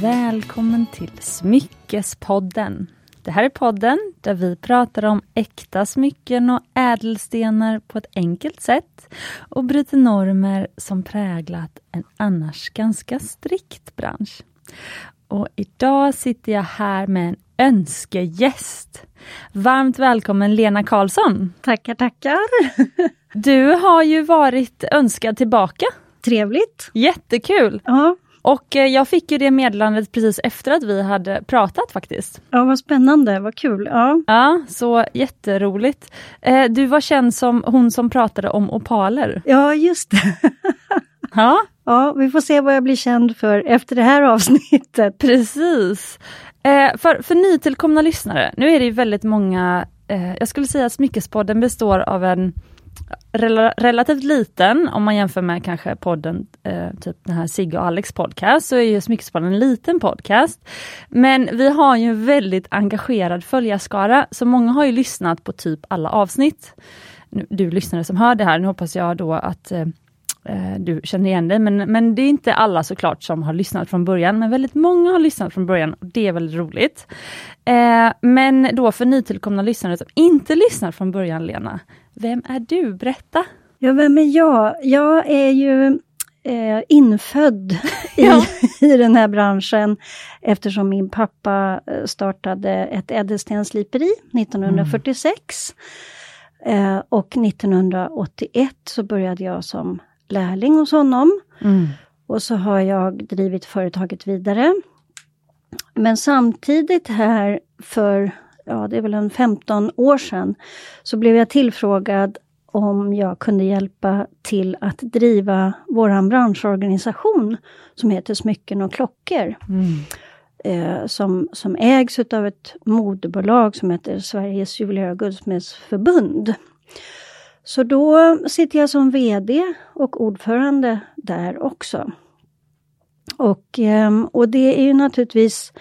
Välkommen till Smyckespodden. Det här är podden där vi pratar om äkta smycken och ädelstenar på ett enkelt sätt och bryter normer som präglat en annars ganska strikt bransch. Och idag sitter jag här med en önskegäst. Varmt välkommen Lena Karlsson! Tackar, tackar! Du har ju varit önskad tillbaka. Trevligt! Jättekul! Ja. Och eh, jag fick ju det meddelandet precis efter att vi hade pratat faktiskt. Ja, vad spännande, vad kul. Ja, Ja, så jätteroligt. Eh, Du var känd som hon som pratade om opaler. ja just det. Ja, Ja, vi får se vad jag blir känd för efter det här avsnittet. precis. Eh, För, för nytillkomna lyssnare, nu är det ju väldigt många, jag skulle säga att Smyckespodden består av en relativt liten, om man jämför med kanske podden, eh, typ den här Sigge och Alex podcast, så är ju Smyckespodden en liten podcast. Men vi har ju en väldigt engagerad följarskara, så många har ju lyssnat på typ alla avsnitt. Nu, du lyssnare som hör det här, nu hoppas jag då att eh, eh du känner igen dig, men, men det är inte alla såklart som har lyssnat från början, men väldigt många har lyssnat från början och det är väldigt roligt. Eh, men då för nytillkomna lyssnare som inte lyssnar från början, Lena, vem är du? Berätta! Ja, vem är jag? Jag är ju eh, infödd i, Ja. i den här branschen eftersom min pappa eh, startade ett ädelstensliperi 1946. Eh, och 1981 så började jag som lärling hos honom. Och så har jag drivit företaget vidare. Men samtidigt här för, ja det är väl en 15 år sedan, så blev jag tillfrågad om jag kunde hjälpa till att driva våran branschorganisation som heter Smycken och klockor. Eh, som, som ägs utav ett moderbolag som heter Sveriges juveler och guldsmedsförbund. Så då sitter jag som VD och ordförande där också. Och, ehm, och det är ju naturligtvis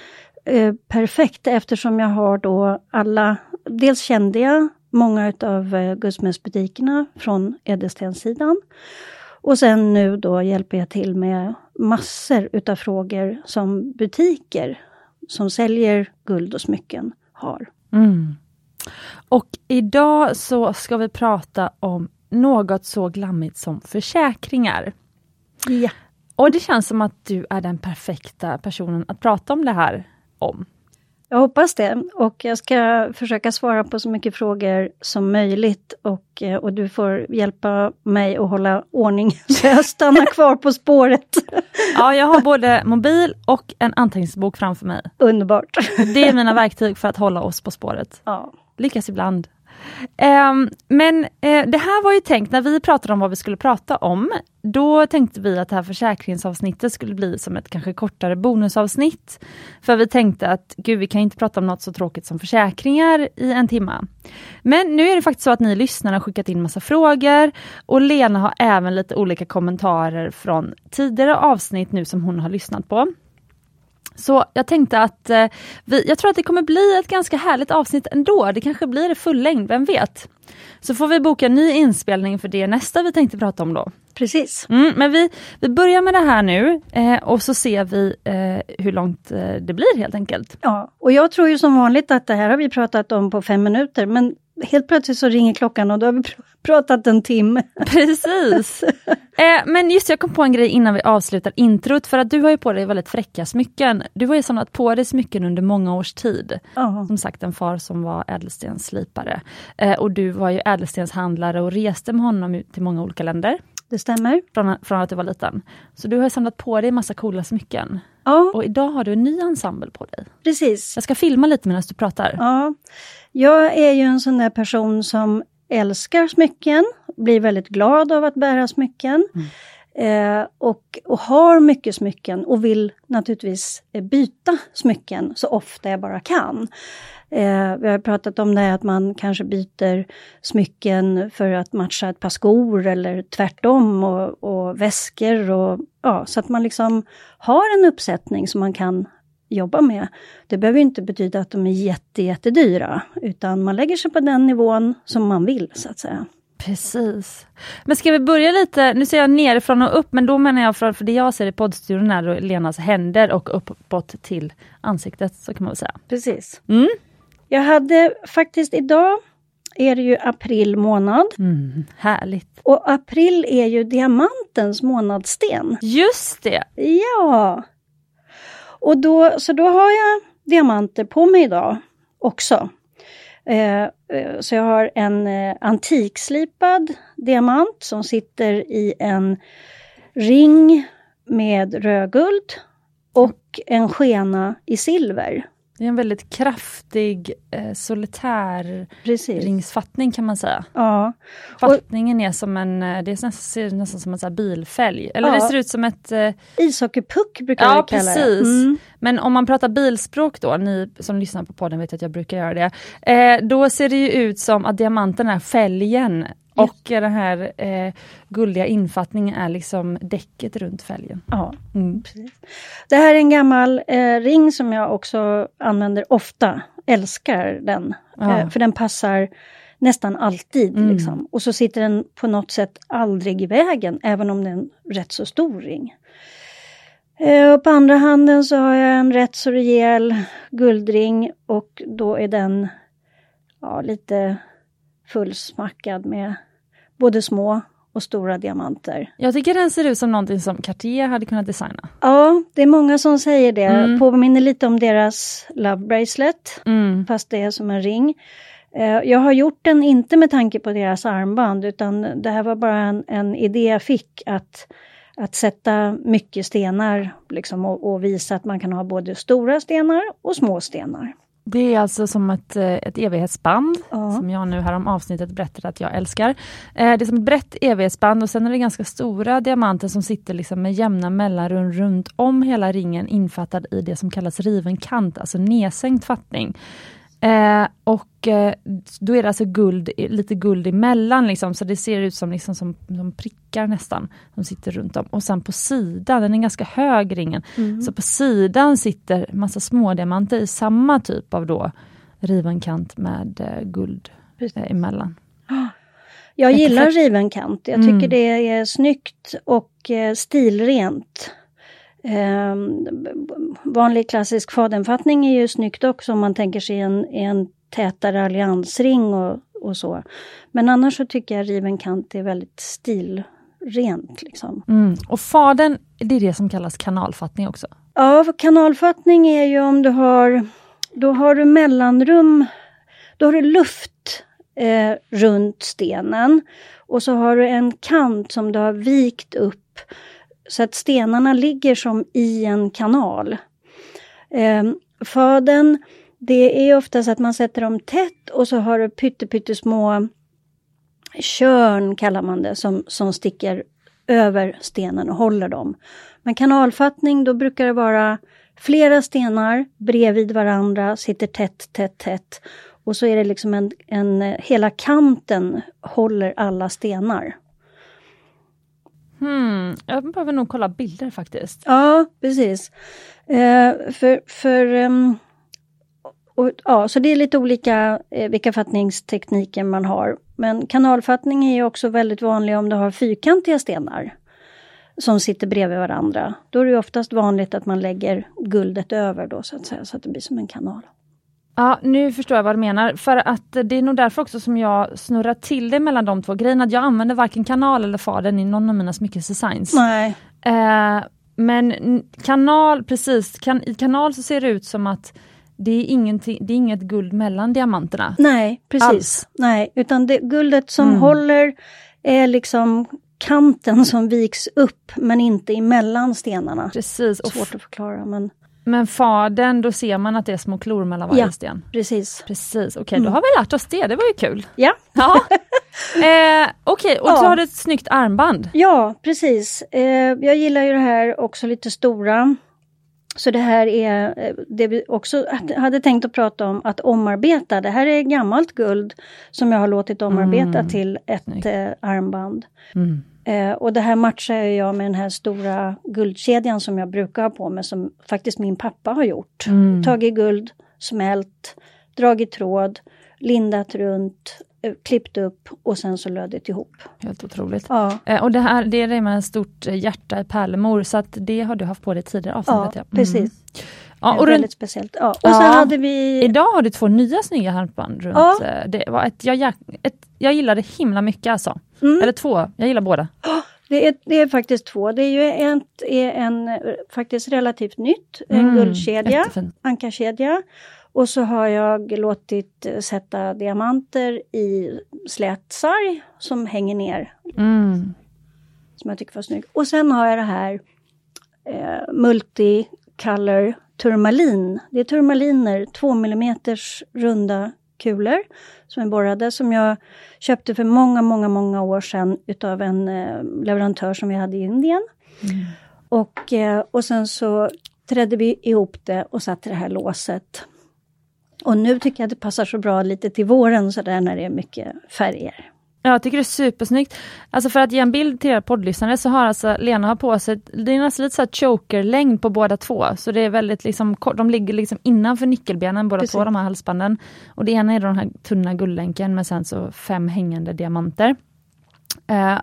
eh, perfekt eftersom jag har då alla, dels kände jag många utav eh, guldsmedsbutikerna från ädelstenssidan. Och sen nu då hjälper jag till med massor utav frågor som butiker som säljer guld och smycken har. Mm. Och idag så ska vi prata om något så glammigt som försäkringar. Ja. Och det känns som att du är den perfekta personen att prata om det här om. Jag hoppas det och jag ska försöka svara på så mycket frågor som möjligt och, eh, och du får hjälpa mig att hålla ordning så jag stannar kvar på spåret. Ja, jag har både mobil och en anteckningsbok framför mig. Underbart! Det är mina verktyg för att hålla oss på spåret. Ja. Lyckas ibland. Ehm, men eh, det här var ju tänkt, när vi pratade om vad vi skulle prata om, då tänkte vi att det här försäkringsavsnittet skulle bli som ett kanske kortare bonusavsnitt. För vi tänkte att gud, vi kan inte prata om något så tråkigt som försäkringar i en timme. Men nu är det faktiskt så att ni lyssnare har skickat in massa frågor och Lena har även lite olika kommentarer från tidigare avsnitt nu som hon har lyssnat på. Så jag tänkte att eh, vi, jag tror att det kommer bli ett ganska härligt avsnitt ändå. Det kanske blir full längd, vem vet? Så får vi boka en ny inspelning för det nästa vi tänkte prata om då. Precis. Mm, men vi, vi börjar med det här nu eh, och så ser vi eh, hur långt eh, det blir helt enkelt. Ja, och jag tror ju som vanligt att det här har vi pratat om på fem minuter men helt plötsligt så ringer klockan och då har vi pr- pratat en timme. Precis! eh, men just jag kom på en grej innan vi avslutar introt för att du har ju på dig väldigt fräcka smycken. Du har ju samlat på dig smycken under många års tid. Ja, Som sagt en far som var ädelstensslipare. Eh, och du var ju ädelstenshandlare och reste med honom ut till många olika länder. det stämmer. Från, från att du var liten. Så du har samlat på dig massa coola smycken. Ja, Och idag har du en ny ensemble på dig. precis. Jag ska filma lite medan du pratar. Ja, jag är ju en sån där person som älskar smycken, blir väldigt glad av att bära smycken. Eh, och, och har mycket smycken och vill naturligtvis eh, byta smycken så ofta jag bara kan. Eh, vi har pratat om det här att man kanske byter smycken för att matcha ett par skor eller tvärtom och, och väskor och ja, så att man liksom har en uppsättning som man kan jobba med. Det behöver inte betyda att de är jätte, jättedyra, utan man lägger sig på den nivån som man vill, så att säga. Precis. Men ska vi börja lite, nu ser jag nerifrån och upp, men då menar jag för, för det jag ser i poddstudion är Lenas händer och uppåt till ansiktet, så kan man väl säga. Precis. Mm. Jag hade faktiskt idag är det ju april månad. Mm, härligt. Och april är ju diamantens månadssten. Just det! Ja! Och då, så då har jag diamanter på mig idag också. Eh, eh, så jag har en eh, antikslipad diamant som sitter i en ring med rödguld och en skena i silver. Det är en väldigt kraftig eh, solitär Precis. ringsfattning kan man säga. Ja. Fattningen är som en, eh, det nästan, ser nästan som en så bilfälg. Eller Ja. det ser ut som ett... Eh, Ishockeypuck brukar Ja, vi kalla precis. det. Mm. men om man pratar bilspråk då, ni som lyssnar på podden vet att jag brukar göra det. Eh, då ser det ju ut som att diamanten är fälgen och den här eh, guldiga infattningen är liksom däcket runt fälgen. Ja. Mm. Det här är en gammal eh, ring som jag också använder ofta. Älskar den. Ja. Eh, för den passar nästan alltid. Mm. Liksom. Och så sitter den på något sätt aldrig i vägen, även om det är en rätt så stor ring. Eh, och på andra handen så har jag en rätt så rejäl guldring och då är den ja, lite fullsmackad med både små och stora diamanter. Jag tycker den ser ut som någonting som Cartier hade kunnat designa. Ja, det är många som säger det. Mm. Påminner lite om deras Love Bracelet, Mm. fast det är som en ring. Eh, Jag har gjort den inte med tanke på deras armband, utan det här var bara en, en idé jag fick att, att sätta mycket stenar liksom, och, och visa att man kan ha både stora stenar och små stenar. Det är alltså som ett, eh, ett evighetsband, Ja. som jag nu här om avsnittet berättade att jag älskar. Eh, Det är som ett brett evighetsband och sen är det ganska stora diamanter som sitter liksom med jämna mellanrum runt om hela ringen infattad i det som kallas riven kant, alltså nedsänkt fattning. Eh, och eh, då är det alltså guld, lite guld emellan liksom, så det ser ut som, liksom, som, som prickar nästan, som sitter runt om. Och sen på sidan, den är ganska hög ringen, så på sidan sitter massa smådiamanter i samma typ av då riven kant med eh, guld eh, emellan. Jag gillar riven kant. Jag Mm. tycker det är snyggt och eh, stilrent. B- vanlig klassisk fadenfattning är ju snyggt också om man tänker sig en, en tätare alliansring och, och så. Men annars så tycker jag riven kant är väldigt stilrent. Liksom. Mm. Och faden, det är det som kallas kanalfattning också. Ja, kanalfattning är ju om du har, då har du mellanrum, då har du luft eh, runt stenen och så har du en kant som du har vikt upp så att stenarna ligger som i en kanal. Eh, faden, det är oftast att man sätter dem tätt och så har du pyttesmå körn kallar man det som, som sticker över stenen och håller dem. Men kanalfattning, då brukar det vara flera stenar bredvid varandra, sitter tätt, tätt, tätt. Och så är det liksom en, en hela kanten håller alla stenar. Hmm. Jag behöver nog kolla bilder faktiskt. Ja, precis. Eh, för, för, um, och, ja, så det är lite olika eh, vilka fattningstekniker man har. Men kanalfattning är ju också väldigt vanlig om du har fyrkantiga stenar som sitter bredvid varandra. Då är det ju oftast vanligt att man lägger guldet över då så att säga, så att det blir som en kanal. Ja, nu förstår jag vad du menar. För att det är nog därför också som jag snurrar till det mellan de två grejerna. Att jag använder varken kanal eller faden i någon av mina smyckesdesigns. Nej. Eh, men kanal, precis, kan, i kanal så ser det ut som att det är, det är inget guld mellan diamanterna. Nej, precis. Alls. Nej, utan det, guldet som Mm. håller är liksom kanten som viks upp men inte emellan stenarna. Precis, och Svårt att förklara men men faden, då ser man att det är små klor mellan varje Ja. sten. precis. Precis, okej Mm. då har vi lärt oss det, det var ju kul. Ja, Ja. eh, okej, och så Ja. har du ett snyggt armband. ja precis. Eh, jag gillar ju det här också lite stora. Så det här är eh, det vi också hade tänkt att prata om, att omarbeta. Det här är gammalt guld som jag har låtit omarbeta Mm. till ett eh, armband. Mm. Eh, och det här matchar jag med den här stora guldkedjan som jag brukar ha på mig som faktiskt min pappa har gjort. Mm. Tagit guld, smält, dragit tråd, lindat runt eh, klippt upp och sen så lödit ihop. Helt otroligt. Ja, Eh, och det här det är det med en stort hjärta i pärlemor, så att det har du haft på dig tidigare ja avsnittet. Mm. precis. Ja, och väldigt speciellt. Ja. Och Ja. sen hade vi... idag har du två nya snygga halsband runt. Ja. eh, Det var ett, jag, ett, jag gillar det himla mycket alltså. Mm. Eller två, jag gillar båda. Det är, det är faktiskt två. Det är ju en, är en eh, faktiskt relativt nytt, en Mm, guldkedja, ankarkedja. Och så har jag låtit eh, sätta diamanter i slät sarg som hänger ner, Mm. som jag tycker var snygg. Och sen har jag det här eh, multicolor turmalin. Det är turmaliner, 2 mm runda kulor som är borrade som jag köpte för många, många, många år sedan utav en eh, leverantör som vi hade i Indien. Och, eh, och sen så trädde vi ihop det och satte det här låset. Och nu tycker jag att det passar så bra lite till våren så där när det är mycket färger. Ja, jag tycker det är supersnyggt. Alltså för att ge en bild till era poddlyssnare så har alltså Lena har på sig, det är nästan lite så här choker-längd på båda två. Så det är väldigt liksom, kort- de ligger liksom innanför nyckelbenen båda Precis. två, de här halsbanden. Och det ena är den här tunna guldlänken med sen så fem hängande diamanter. Eh,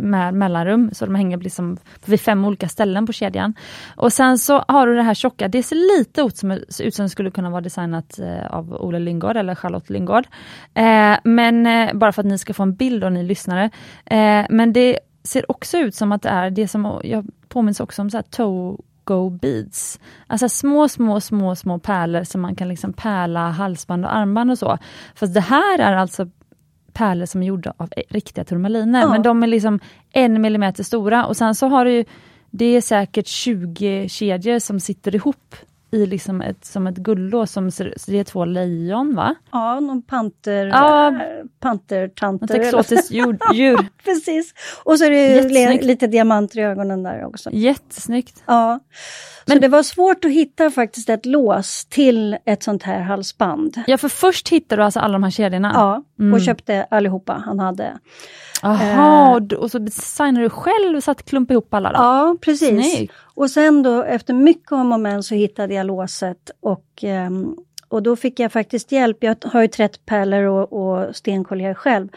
med mellanrum, så de hänger liksom vid fem olika ställen på kedjan. Och sen så har du det här tjocka, det ser lite ut som, ut som det skulle kunna vara designat eh, av Ola Lyngård eller Charlotte Lyngård. Eh, men eh, bara för att ni ska få en bild och ni lyssnare. Eh, men det ser också ut som att det är det som, jag påminns också om så här Togo beads. Alltså små, små, små, små pärlor som man kan liksom pärla halsband och armband och så. Fast det här är alltså pärlor som är gjorda av riktiga turmaliner, Ja. men de är liksom en millimeter stora och sen så har du ju, det är säkert 20 kedjor som sitter ihop i liksom ett, som ett guldlås, som det är två lejon va? Ja, någon panter, Ja. pantertanter. Något exotiskt djur. Precis. Och så är det lite diamanter i ögonen där också. Jättesnyggt. Ja. Men- det var svårt att hitta faktiskt ett lås till ett sånt här halsband. Ja, för först hittade du alltså alla de här kedjorna? Ja, Mm. och köpte allihopa han hade. Jaha, och du- och så designade du själv och satt klumpa ihop alla då? Ja, precis. Snyggt. Och sen då efter mycket om och men så hittade jag låset och, ehm, och då fick jag faktiskt hjälp. Jag har ju trättpärlor och, och stenkollier själv.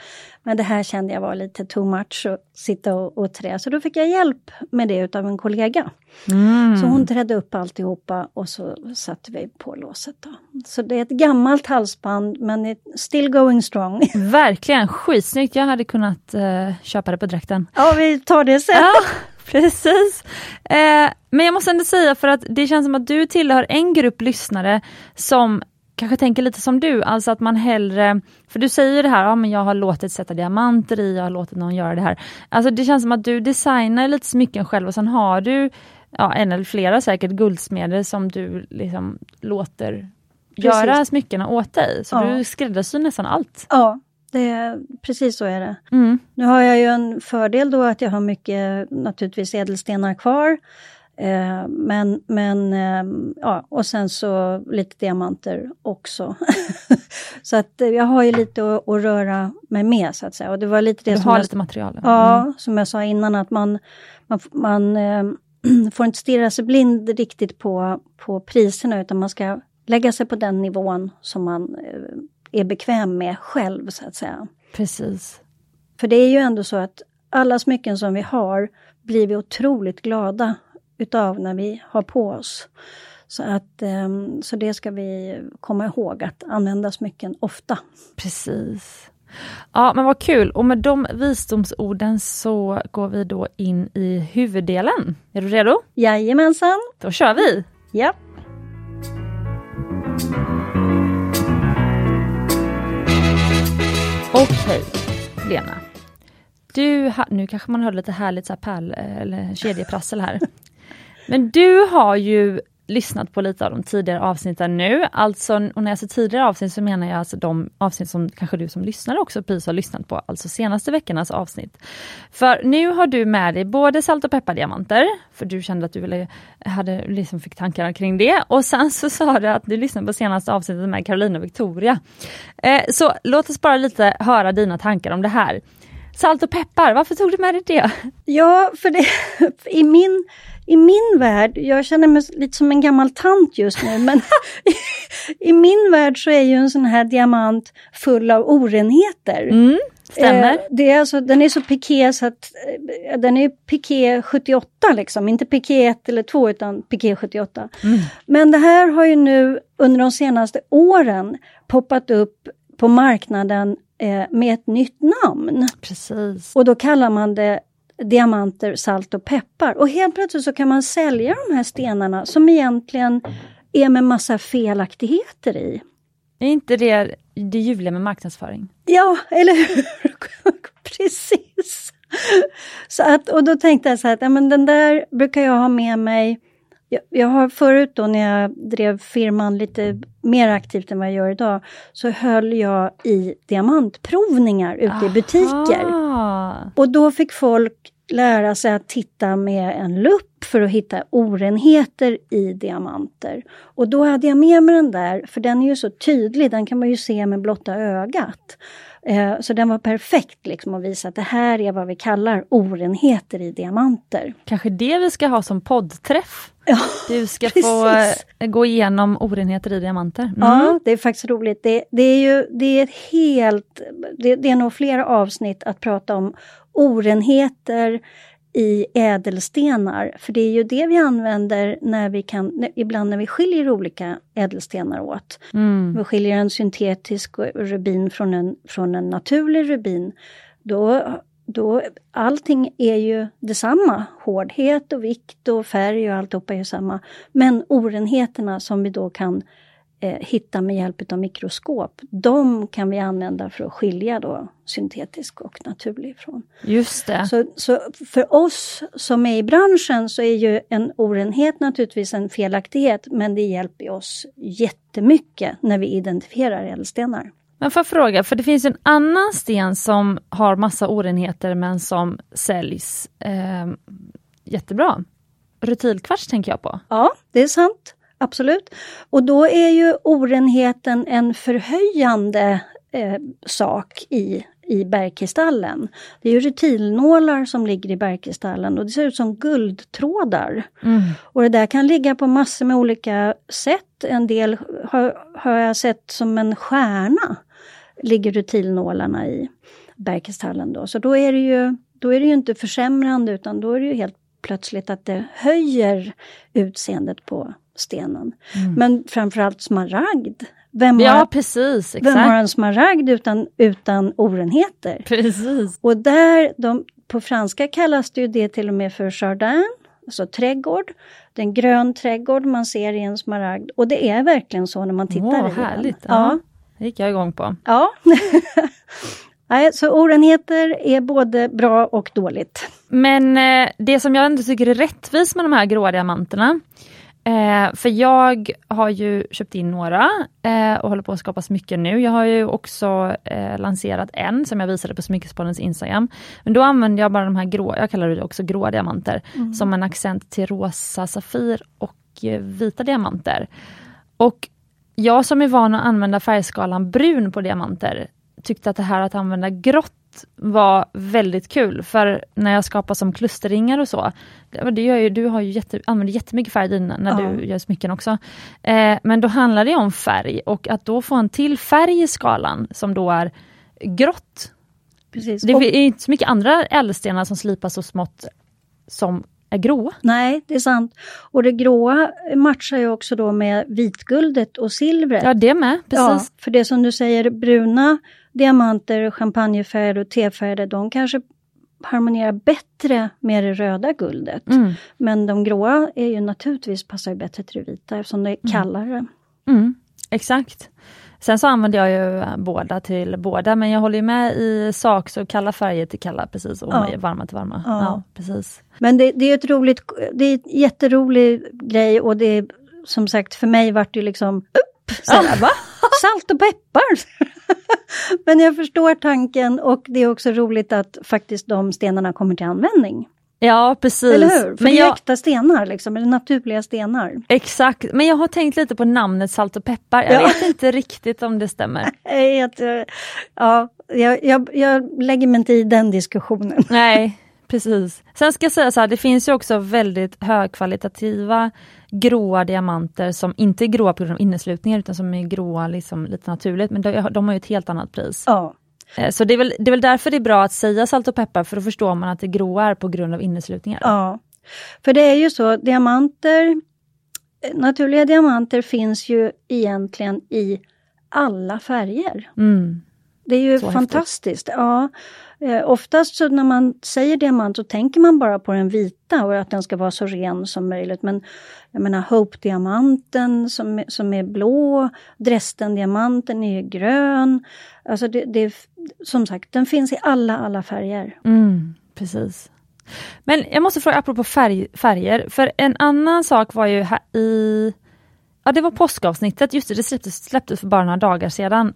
Men det här kände jag var lite too much att sitta och, och trä. Så då fick jag hjälp med det utav en kollega. Mm. Så hon trädde upp alltihopa och så satte vi på låset. Då. Så det är ett gammalt halsband men still going strong. Verkligen skitsnyggt, jag hade kunnat eh, köpa det på dräkten. Ja, vi tar det sen. Ja, precis. Eh, men jag måste ändå säga för att det känns som att du tillhör en grupp lyssnare som kanske tänker lite som du, alltså att man hellre, för du säger det här, ja men jag har låtit sätta diamanter i, jag har låtit någon göra det här. Alltså det känns som att du designar lite smycken själv och sen har du, ja en eller flera säkert, guldsmeder som du liksom låter göra smyckena åt dig. Så Ja. du skräddarsyr nästan allt. Ja, det, precis så är det. Mm. Nu har jag ju en fördel då att jag har mycket naturligtvis ädelstenar kvar. Eh, men, men eh, ja, och sen så lite diamanter också. så att eh, jag har ju lite att, att röra mig med så att säga. Och det var lite det Du som har jag, lite material. ja, Mm. som jag sa innan att man, man, man eh, får inte stirra sig blind riktigt på, på priserna utan man ska lägga sig på den nivån som man eh, är bekväm med själv så att säga. Precis. För det är ju ändå så att alla smycken som vi har blir vi otroligt glada utav när vi har på oss. Så, att, ehm, så det ska vi komma ihåg att använda smycken ofta. Precis. Ja, men vad kul. Och med de visdomsorden så går vi då in i huvuddelen. Är du redo? Jajamensan! Då kör vi! Ja. Okej, Lena. Du ha, nu kanske man hör lite härligt så här pärl, eller kedjeprassel här. Men du har ju lyssnat på lite av de tidigare avsnitten nu. Alltså, och när jag säger tidigare avsnitt så menar jag alltså de avsnitt som kanske du som lyssnare också precis har lyssnat på, alltså senaste veckornas avsnitt. För nu har du med dig både salt och peppardiamanter, för du kände att du ville, hade, liksom fick tankar kring det. Och sen så sa du att du lyssnade på senaste avsnittet med Carolina och Victoria. Eh, så låt oss bara lite höra dina tankar om det här. Salt och peppar, varför tog du med dig det? Ja, för det, i min i min värld, jag känner mig lite som en gammal tant just nu, men i min värld så är ju en sån här diamant full av orenheter. Mm, stämmer. Eh, det är alltså, den är så piké så att eh, den är piké 78 liksom, inte piké 1 eller 2 utan piké 78. Mm. Men det här har ju nu under de senaste åren poppat upp på marknaden eh, med ett nytt namn. Precis. Och då kallar man det diamanter, salt och peppar. Och helt plötsligt så kan man sälja de här stenarna som egentligen är med massa felaktigheter i. Är inte det det ljuvliga med marknadsföring? Ja, eller hur? Precis. Så att, och då tänkte jag så här, att ja, men den där brukar jag ha med mig jag, jag har förut då när jag drev firman lite mer aktivt än vad jag gör idag, så höll jag i diamantprovningar ute Aha. i butiker. Och då fick folk lära sig att titta med en lupp för att hitta orenheter i diamanter. Och då hade jag med mig den där, för den är ju så tydlig, den kan man ju se med blotta ögat. Eh, så den var perfekt liksom att visa att det här är vad vi kallar orenheter i diamanter. Kanske det vi ska ha som poddträff? Ja, du ska få eh, gå igenom orenheter i diamanter. Mm. Ja, det är faktiskt roligt. Det, det är ju det är ett helt, det, det är nog flera avsnitt att prata om orenheter i ädelstenar. För det är ju det vi använder när vi kan, ibland när vi skiljer olika ädelstenar åt. Mm. Vi skiljer en syntetisk rubin från en, från en naturlig rubin. Då, då, allting är ju detsamma. Hårdhet och vikt och färg och alltihopa är ju samma. Men orenheterna som vi då kan eh, hitta med hjälp av mikroskop, de kan vi använda för att skilja då syntetisk och naturlig ifrån. Just det. Så, så för oss som är i branschen så är ju en orenhet naturligtvis en felaktighet, men det hjälper oss jättemycket när vi identifierar ädelstenar. Men får jag fråga, för det finns en annan sten som har massa orenheter men som säljs eh, jättebra. Rutilkvarts tänker jag på. Ja, det är sant. Absolut. Och då är ju orenheten en förhöjande eh, sak i, i bergkristallen. Det är ju rutilnålar som ligger i bergkristallen och det ser ut som guldtrådar. Mm. Och det där kan ligga på massor med olika sätt. En del har, har jag sett som en stjärna, ligger rutilnålarna i bergkristallen. Då. Så då är, det ju, då är det ju inte försämrande utan då är det ju helt plötsligt att det höjer utseendet på stenen. Mm. Men framförallt smaragd. Vem ja, har, precis, vem har en smaragd utan, utan orenheter? Precis. Och där, de, på franska kallas det, det till och med för jardin, alltså trädgård. Det är en grön trädgård man ser i en smaragd. Och det är verkligen så när man tittar oh, i härligt. den. Ja. Det gick jag igång på. Ja. Nej, så orenheter är både bra och dåligt. Men eh, det som jag ändå tycker är rättvist med de här gråa diamanterna Eh, för jag har ju köpt in några eh, och håller på att skapa smycken nu. Jag har ju också eh, lanserat en som jag visade på Smyckespoddens Instagram. Men då använder jag bara de här grå, jag kallar det också grå diamanter, mm. som en accent till rosa safir och eh, vita diamanter. Och jag som är van att använda färgskalan brun på diamanter tyckte att det här att använda grått var väldigt kul för när jag skapar som klusterringar och så, det gör ju, du har ju jätte, använder jättemycket färg dina, när ja. du gör smycken också. Eh, men då handlar det om färg och att då få en till färg i skalan som då är grått. Precis. Det är inte så mycket andra ädelstenar som slipas så smått som är gråa. Nej, det är sant. Och det gråa matchar ju också då med vitguldet och silvret. Ja, det med. Precis. Ja, för det som du säger, bruna diamanter, champagnefärgade och tefärgade, de kanske harmonierar bättre med det röda guldet. Mm. Men de gråa är ju naturligtvis passar bättre till det vita eftersom det är mm. kallare. Mm. Exakt. Sen så använder jag ju båda till båda, men jag håller med i sak, så kalla färger till kalla precis och ja. varma till varma. Ja. ja. precis. Men det, det, är ett roligt, det är en jätterolig grej och det är som sagt för mig vart det liksom upp, så här, va? Salt och peppar! Men jag förstår tanken och det är också roligt att faktiskt de stenarna kommer till användning. Ja precis. Eller hur? För men det är jag... äkta stenar, liksom, eller naturliga stenar. Exakt, men jag har tänkt lite på namnet salt och peppar. Jag ja. vet inte riktigt om det stämmer. ja, jag, jag, jag lägger mig inte i den diskussionen. Nej, precis. Sen ska jag säga så här, det finns ju också väldigt högkvalitativa gråa diamanter som inte är gråa på grund av inneslutningar utan som är gråa liksom lite naturligt, men de, de har ju ett helt annat pris. Ja. Eh, Så det är, väl, det är väl därför det är bra att säga salt och peppar, för då förstår man att det gråa är på grund av inneslutningar. Ja, för det är ju så, diamanter, naturliga diamanter finns ju egentligen i alla färger. Mm. Det är ju Så fantastiskt. Ja. Eh, oftast så när man säger diamant så tänker man bara på den vita och att den ska vara så ren som möjligt. Men jag menar Hope-diamanten som, är- som är blå, Dresden-diamanten är grön. Alltså det, det, som sagt, den finns i alla, alla färger. Mm, precis. Men jag måste fråga apropå färg, färger, för en annan sak var ju här i Ja det var påskavsnittet, just det, det släpptes, släpptes för bara några dagar sedan.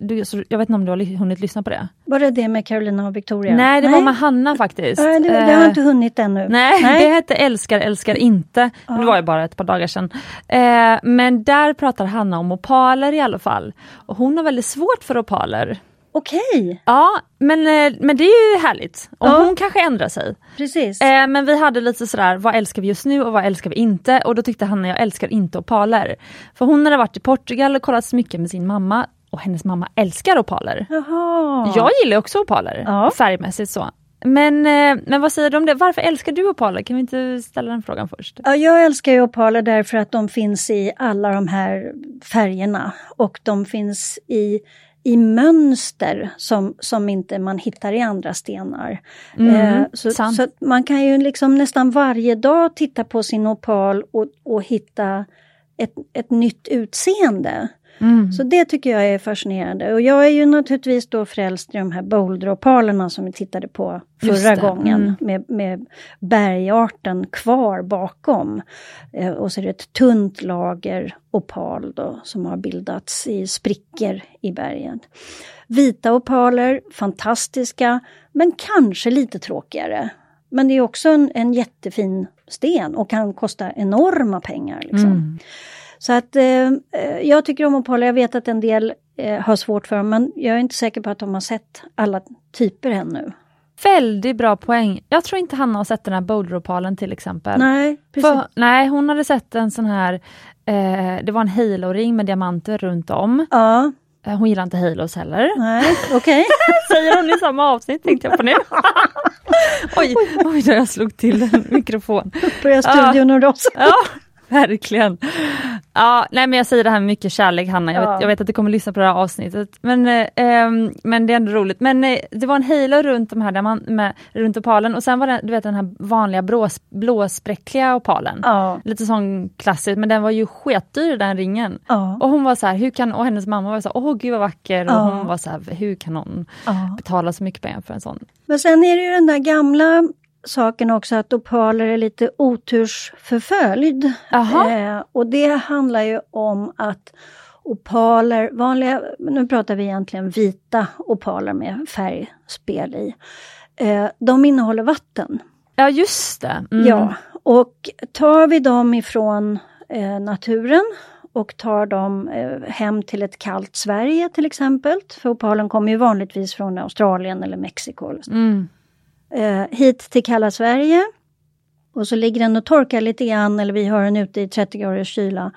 Du, så jag vet inte om du har hunnit lyssna på det? Var det det med Carolina och Victoria? Nej, det var med Hanna faktiskt. Nej, det, det har Eh, jag inte hunnit ännu. Nej, det hette Älskar, älskar inte. Men Det var ju bara ett par dagar sedan. Eh, men där pratar Hanna om opaler i alla fall. Och hon har väldigt svårt för opaler. Okej, Ja, men, eh, men det är ju härligt. Och Ja. hon kanske ändrar sig. precis. Eh, men vi hade lite sådär, vad älskar vi just nu och vad älskar vi inte? Och då tyckte Hanna, jag älskar inte opaler. För hon hade varit i Portugal och kollat smycken med sin mamma och hennes mamma älskar opaler. Jaha. Jag gillar också opaler, Ja. färgmässigt så. Men, eh, men vad säger du om det? Varför älskar du opaler? Kan vi inte ställa den frågan först? Ja, jag älskar ju opaler därför att de finns i alla de här färgerna och de finns i, i mönster som, som inte man hittar i andra stenar. Mm, Eh, så, så man kan ju liksom nästan varje dag titta på sin opal och, och hitta ett, ett nytt utseende. Mm. Så det tycker jag är fascinerande. Och jag är ju naturligtvis då frälst i de här boulderopalerna som vi tittade på förra gången. mm. Med, med bergarten kvar bakom. Eh, och så är det ett tunt lager opal då, som har bildats i sprickor i bergen. Vita opaler, fantastiska, men kanske lite tråkigare. Men det är också en, en jättefin sten och kan kosta enorma pengar. Liksom. Mm. Så att eh, eh, jag tycker om opaler, jag vet att en del eh, har svårt för dem men jag är inte säker på att de har sett alla typer ännu. Väldigt bra poäng. Jag tror inte Hanna har sett den här boulderopalen till exempel. Nej, precis. För, nej, hon hade sett en sån här, eh, det var en halo-ring med diamanter runt om. Ja, Eh, hon gillar inte halos heller. nej, okej. Säger hon i samma avsnitt tänkte jag på nu. oj, oj då jag slog till en mikrofon. Börjar studion och rosa. Ja, verkligen. Ja, nej men jag säger det här med mycket kärlek Hanna, jag, Ja. vet, jag vet att du kommer lyssna på det här avsnittet. Men, eh, ehm, men det är ändå roligt. Men eh, det var en halo runt de här diamant, med, runt opalen och sen var det du vet den här vanliga brås, blåspräckliga opalen. Ja, Lite sån klassisk, men den var ju sketdyr den ringen. ja, Och hon var så här, hur kan, och hennes mamma var så här, åh gud vad vacker. Och hon var så här, hur kan någon betala så mycket pengar för en sån? Men sen är det ju den där gamla saken också att opaler är lite otursförföljd. Eh, och det handlar ju om att opaler, vanliga, nu pratar vi egentligen vita opaler med färgspel i, eh, de innehåller vatten. Ja just det. Mm. Ja, och tar vi dem ifrån eh, naturen och tar dem eh, hem till ett kallt Sverige till exempel, för opalen kommer ju vanligtvis från Australien eller Mexiko. Eller. Mm. Eh, hit till kalla Sverige och så ligger den och torkar lite grann eller vi har den ute i 30 graders kyla.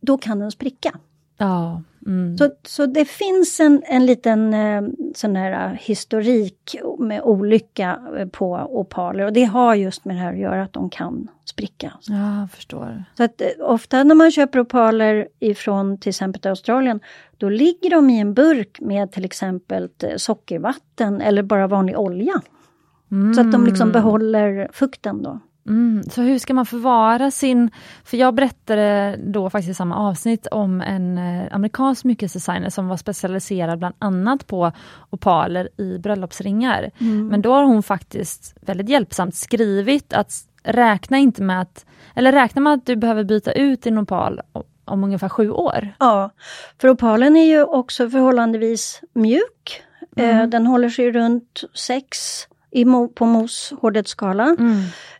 Då kan den spricka. Ja. Mm. Så, så det finns en, en liten eh, sån här eh, historik med olycka eh, på opaler och det har just med det här att göra att de kan spricka. Ja, jag förstår. Så att eh, ofta när man köper opaler ifrån till exempel Australien då ligger de i en burk med till exempel sockervatten eller bara vanlig olja. Så att de liksom behåller fukten då. Mm. Så hur ska man förvara sin... För jag berättade då faktiskt i samma avsnitt om en eh, amerikansk smyckesdesigner som var specialiserad bland annat på opaler i bröllopsringar. Men då har hon faktiskt väldigt hjälpsamt skrivit att räkna inte med att... Eller räkna med att du behöver byta ut din opal om ungefär sju år. Ja, för opalen är ju också förhållandevis mjuk. Eh, den håller sig runt 6 i på Mohs hårdhetsskala.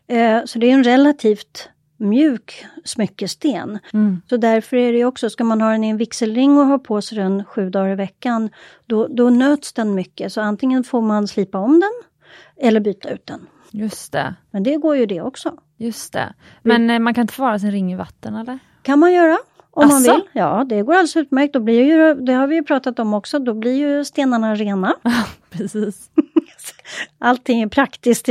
Eh, så det är en relativt mjuk smyckesten. Mm. Så därför är det också, ska man ha den i en vigselring och ha på sig den sju dagar i veckan, då, då nöts den mycket. Så antingen får man slipa om den eller byta ut den. Just det. Men det går ju det också. Just det. Men eh, man kan inte förvara sin ring i vatten eller? kan man göra. Om Asså? man vill. Ja, det går alldeles utmärkt. Då blir ju, det har vi ju pratat om också, då blir ju stenarna rena. Precis. Allting är praktiskt.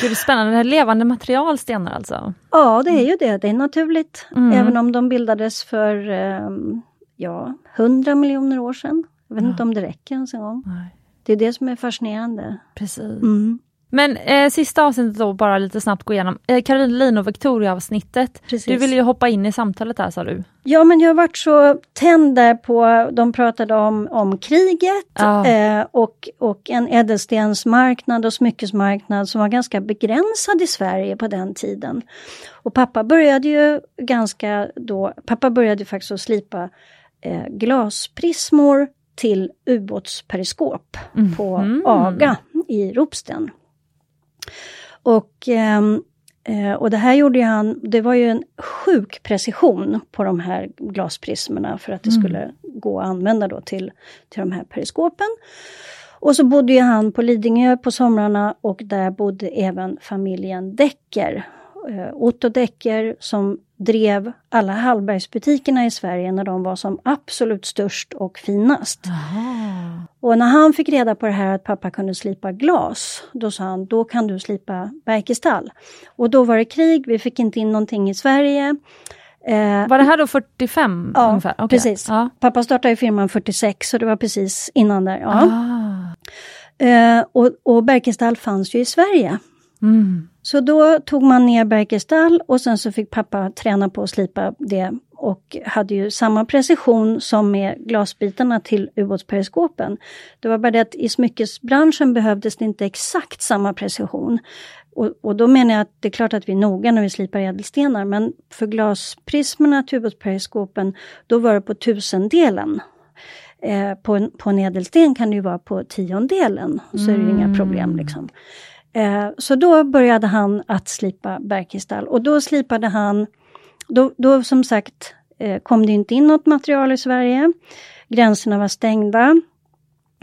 Gud, spännande. Det här är levande material, stenar alltså? ja, det är ju det. Det är naturligt. Mm. Även om de bildades för ehm, ja, 100 miljoner år sedan. Jag vet Ja. inte om det räcker ens en gång. Nej. Det är det som är fascinerande. Precis. Mm. Men eh, sista avsnittet då, bara lite snabbt gå igenom. Eh, Caroline och Victoria-avsnittet. Du ville ju hoppa in i samtalet här sa du. Ja, men jag varit så tänd där på, de pratade om, om kriget Ja. eh, och, och en ädelstensmarknad och smyckesmarknad som var ganska begränsad i Sverige på den tiden. Och pappa började ju ganska då, pappa började faktiskt att slipa eh, glasprismor till ubåtsperiskop på Mhm. AGA i Ropsten. Och, ehm, eh, och det här gjorde han, det var ju en sjuk precision på de här glasprismerna för att det Mm. skulle gå att använda då till, till de här periskopen. Och så bodde ju han på Lidingö på somrarna och där bodde även familjen Decker. Eh, Otto Decker som drev alla Hallbergsbutikerna i Sverige när de var som absolut störst och finast. Jaha. Och när han fick reda på det här att pappa kunde slipa glas, då sa han, då kan du slipa Berkestall. Och då var det krig, vi fick inte in någonting i Sverige. Eh, Var det här då 45 Ja, ungefär? Okej. precis. Ja. Pappa startade firman 46, så det var precis innan där. Ja. Ah. Eh, och, och Berkestall fanns ju i Sverige. Mm. Så då tog man ner Berkestall och sen så fick pappa träna på att slipa det och hade ju samma precision som med glasbitarna till ubåtsperiskopen. Det var bara det att i smyckesbranschen behövdes det inte exakt samma precision. Och, och då menar jag att det är klart att vi är noga när vi slipar ädelstenar men för glasprismerna till ubåtsperiskopen då var det på tusendelen. Eh, på, en, på en ädelsten kan det ju vara på tiondelen, så är det ju inga problem. liksom. Eh, så då började han att slipa bergkristall och då slipade han, då, då som sagt eh, kom det inte in något material i Sverige. Gränserna var stängda.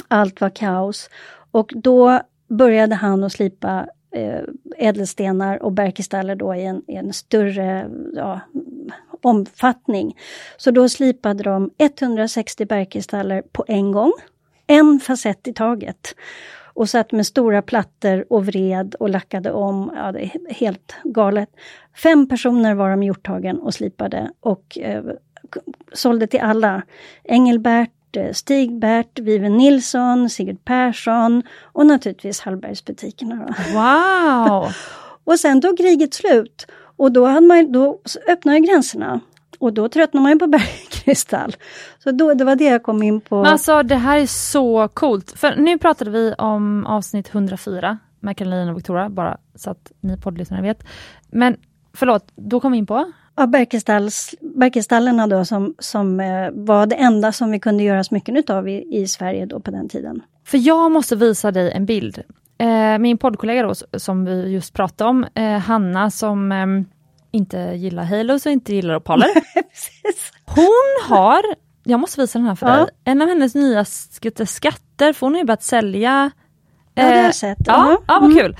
Allt var kaos. Och då började han att slipa eh, ädelstenar och bergkristaller då i en, i en större ja, omfattning. Så då slipade de 160 bergkristaller på en gång. En facett i taget. Och satt med stora plattor och vred och lackade om. Ja, det är helt galet. Fem personer var de i hjorthagen och slipade och eh, sålde till alla. Engelbert, eh, Stig-Bert, Viven Nilsson, Sigurd Persson och naturligtvis Hallbergsbutikerna. Wow! Och sen tog kriget slut och då, hade man, då öppnade gränserna. Och då tröttnade man ju på bergkristall. Så då, det var det jag kom in på. Men alltså det här är så coolt. För nu pratade vi om avsnitt 104 med Caroline och Victoria, bara så att ni poddlyssnare vet. Men förlåt, då kom vi in på? Ja, bergkristallerna då som, som eh, var det enda som vi kunde göra smycken utav i, i Sverige då på den tiden. För jag måste visa dig en bild. Eh, min poddkollega då, som vi just pratade om, eh, Hanna som eh, inte gillar Halos och inte gillar opaler. Hon har, jag måste visa den här för Ja. dig, en av hennes nya sk- skatter, för hon har ju börjat sälja. Ja, det har eh, jag sett. Ja, ja Mm. vad kul.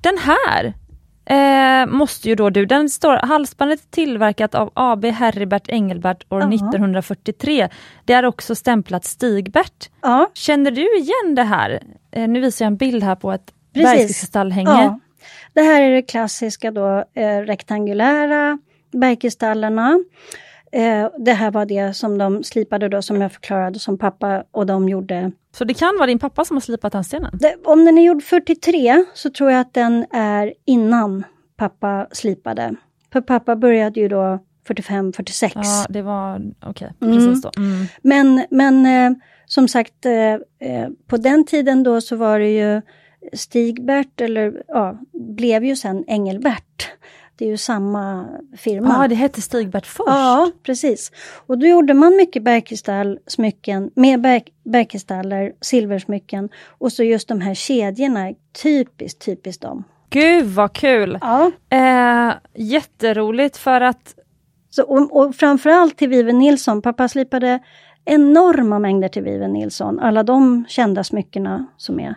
Den här eh, måste ju då du, den står, halsbandet är tillverkat av AB Heribert Engelbert år Ja. 1943. Det är också stämplat Stigbert. Ja, Känner du igen det här? Eh, nu visar jag en bild här på ett bergskristallhänge. ja. Det här är det klassiska då eh, rektangulära bergkristallerna. Eh, det här var det som de slipade då som jag förklarade som pappa och de gjorde Så det kan vara din pappa som har slipat den stenen? Det, om den är gjord 43 så tror jag att den är innan pappa slipade. För pappa började ju då 45-46. Ja, det var okej, Mm. precis då. Mm. Men, men eh, som sagt, eh, eh, på den tiden då så var det ju Stigbert, eller ja, blev ju sen Engelbert. Det är ju samma firma. Ja, det hette Stigbert först. Ja, precis. Och då gjorde man mycket bergkristallsmycken med berg, bergkristaller, silversmycken och så just de här kedjorna, typiskt, typiskt dem. Gud vad kul! Ja. Eh, jätteroligt för att Så, och, och framförallt till Viven Nilsson, pappa slipade enorma mängder till Viven Nilsson, alla de kända smyckena som är.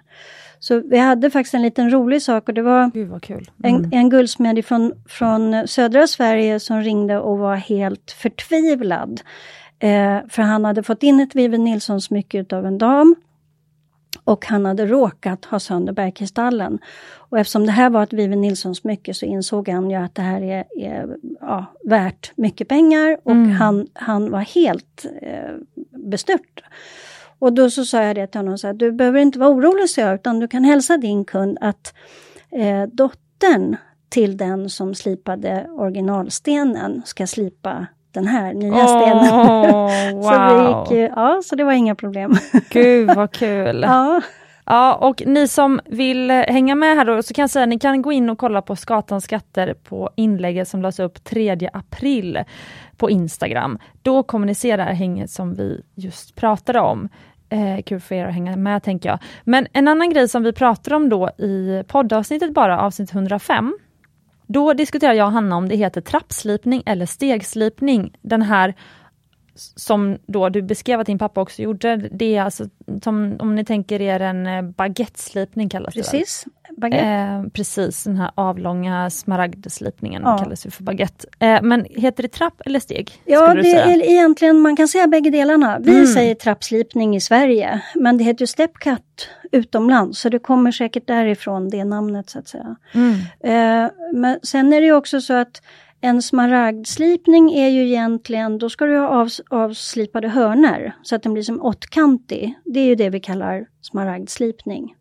Så vi hade faktiskt en liten rolig sak och det var kul. en, Mm. en guldsmed från, från södra Sverige som ringde och var helt förtvivlad. Eh, för han hade fått in ett Vivi Nilsson-smycke utav en dam. Och han hade råkat ha sönder bergkristallen. Och eftersom det här var ett Vivi Nilsson-smycke så insåg han ju att det här är, är ja, värt mycket pengar och Mm. han, han var helt eh, bestört. Och då så sa jag det till honom, så här, du behöver inte vara orolig så jag, utan du kan hälsa din kund att eh, dottern till den som slipade originalstenen ska slipa den här nya stenen. Åh, så, det wow. gick, ja, så det var inga problem. Gud vad kul. ja, Ja, och ni som vill hänga med här då, så kan jag säga att ni kan gå in och kolla på Skatans skatter på inlägget som lades upp 3 april på Instagram. Då kommer ni se det här hänget som vi just pratade om. Eh, kul för er att hänga med tänker jag. Men en annan grej som vi pratar om då i poddavsnittet bara, avsnitt 105. Då diskuterar jag och Hanna om det heter trappslipning eller stegslipning. Den här som då du beskrev att din pappa också gjorde, det är alltså som om ni tänker er en eh, baguetteslipning kallas det väl? precis. Baguette. Eh, precis, den här avlånga smaragdslipningen Ja. kallas ju för baguette. Eh, men heter det trapp eller steg? Ja, det säga? är egentligen, man kan säga bägge delarna. Vi Mm. säger trappslipning i Sverige, men det heter ju stepcut utomlands, så det kommer säkert därifrån det namnet så att säga. Mm. Eh, men sen är det ju också så att en smaragdslipning är ju egentligen, då ska du ha av, avslipade hörnor så att den blir som åttkantig. Det är ju det vi kallar smaragdslipning.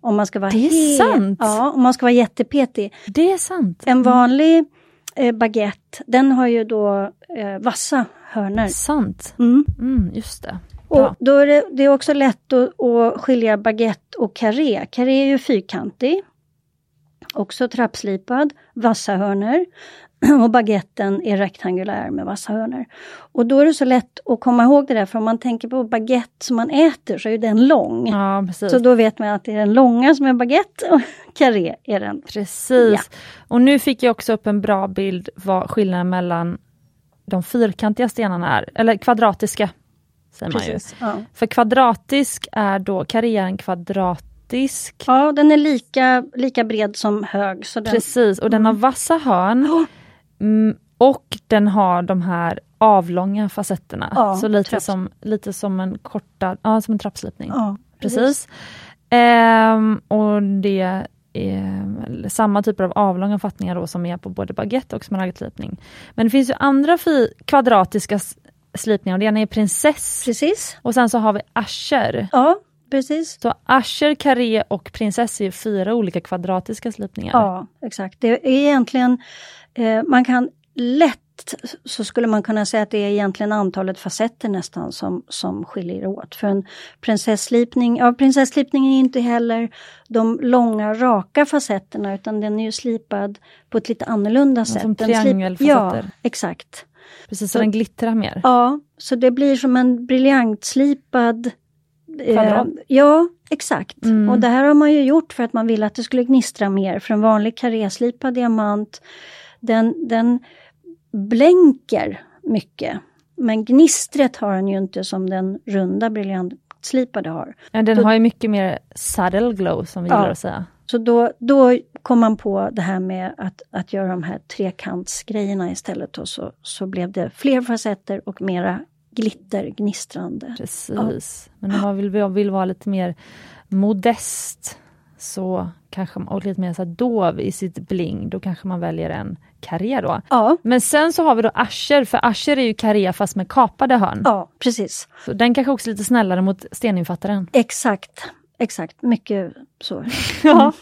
Om man ska vara Det är he- sant. Ja, om man ska vara jättepetig. Det är sant. En vanlig eh, baguette, den har ju då eh, vassa hörnor. Sant. Mm. Mm, just det. Och då är det, det är också lätt att, att skilja baguette och carré. Carré är ju fyrkantig. Också trappslipad, vassa hörnor. Och baguetten är rektangulär med vassa hörnor. Och då är det så lätt att komma ihåg det där, för om man tänker på baguette som man äter så är den lång. Ja. Så då vet man att det är den långa som är baguette och carré är den. Precis. Och nu fick jag också upp en bra bild vad skillnaden mellan de fyrkantiga stenarna är, eller kvadratiska. Säger man ju. Ja. För kvadratisk är då, karriär en kvadratisk. ja, den är lika, lika bred som hög. Så den, Precis, och den har vassa hörn. Mm, och den har de här avlånga facetterna. Ja, så lite som, lite som en kortad, ja som en trappslipning. ja, Precis. Ehm, och det är samma typer av avlånga fattningar då som är på både baguette och smaragdslipning. Men det finns ju andra kvadratiska slipningar, och det ena är prinsess Precis. och sen så har vi asher. Ja, precis. Så asher, karré och prinsess är fyra olika kvadratiska slipningar. Ja, exakt. Det är egentligen, eh, man kan lätt så skulle man kunna säga att det är egentligen antalet facetter nästan som, som skiljer åt. För en prinsesslipning, ja prinsesslipning är inte heller de långa raka facetterna utan den är ju slipad på ett lite annorlunda sätt. som triangelfacetter. Ja, exakt. Precis, så den glittrar mer. Ja, så det blir som en briljantslipad eh, ja, exakt. Mm. Och det här har man ju gjort för att man vill att det skulle gnistra mer. För en vanlig karéslipad diamant, den, den blänker mycket. Men gnistret har den ju inte som den runda briljantslipade har. Ja, den Då- har ju mycket mer subtle glow som vi Ja. gillar att säga. Så då, då kom man på det här med att, att göra de här trekantsgrejerna istället och så, så blev det fler facetter och mera glitter, gnistrande. Precis. Men om man vill, vill vara lite mer modest så kanske man, och lite mer så dov i sitt bling, då kanske man väljer en karré då. Ja, Men sen så har vi då asher, för asher är ju karré fast med kapade hörn. ja precis. Så den kanske också är lite snällare mot steninfattaren. Exakt, exakt. Mycket så. Ja.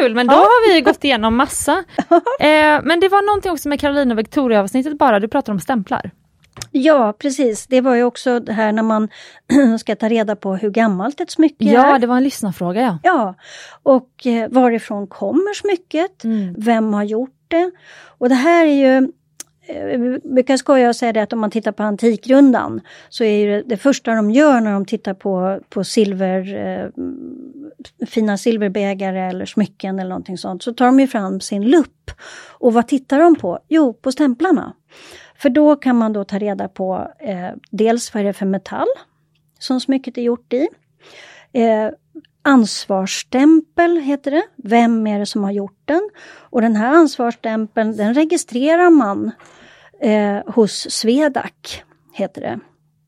Kul, men då har vi gått igenom massa. Eh, men det var någonting också med Carolina och Victoria avsnittet bara, du pratade om stämplar. Ja, precis. Det var ju också det här när man ska ta reda på hur gammalt ett smycke Ja, är. det var en lyssnarfråga ja. Ja, och eh, varifrån kommer smycket? Mm. Vem har gjort det? Och det här är ju eh, vi brukar skoja och säga det att om man tittar på Antikrundan så är det, det första de gör när de tittar på, på silver, eh, fina silverbägare eller smycken eller någonting sånt så tar de ju fram sin lupp. Och vad tittar de på? Jo, på stämplarna. För då kan man då ta reda på eh, dels vad är det för metall som smycket är gjort i. Eh, ansvarsstämpel, heter det. Vem är det som har gjort den? Och den här ansvarsstämpeln den registrerar man eh, hos Swedac, heter det.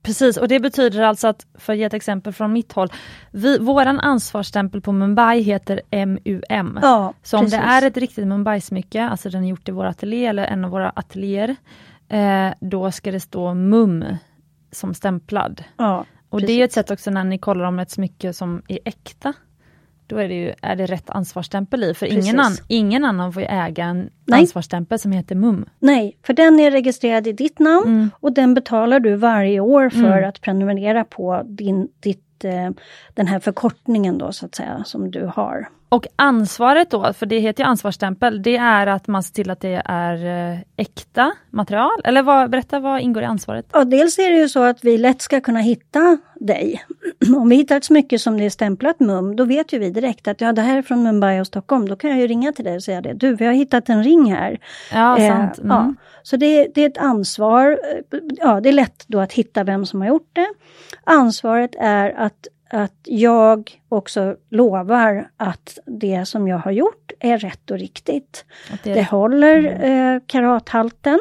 Precis, och det betyder alltså att, för att ge ett exempel från mitt håll, vi, våran ansvarsstämpel på Mumbai heter MUM. Ja, Så om precis. det är ett riktigt Mumbai-smycke, alltså den är gjort i vår ateljé eller en av våra ateljéer, eh, då ska det stå MUM som stämplad. Ja, Och det är ett sätt också när ni kollar om ett smycke som är äkta, då är det, ju, är det rätt ansvarsstämpel i, för ingen, Precis. an, ingen annan får äga en Nej. ansvarsstämpel som heter MUM. Nej, för den är registrerad i ditt namn Mm. och den betalar du varje år för Mm. att prenumerera på din, ditt, eh, den här förkortningen då så att säga som du har. Och ansvaret då, för det heter ju ansvarsstämpel, det är att man ser till att det är eh, äkta material, eller vad, berätta vad ingår i ansvaret? Ja, dels är det ju så att vi lätt ska kunna hitta dig. Om vi hittar ett smycke som det är stämplat MUM, då vet ju vi direkt att ja, det här är från Mumbai och Stockholm. Då kan jag ju ringa till dig och säga det. Du, vi har hittat en ring här. Ja, Eh, sant. Mm. ja. Så det, det är ett ansvar. eh, Ja, det är lätt då att hitta vem som har gjort det. Ansvaret är att, att jag också lovar att det som jag har gjort är rätt och riktigt. Det Det håller eh, karathalten.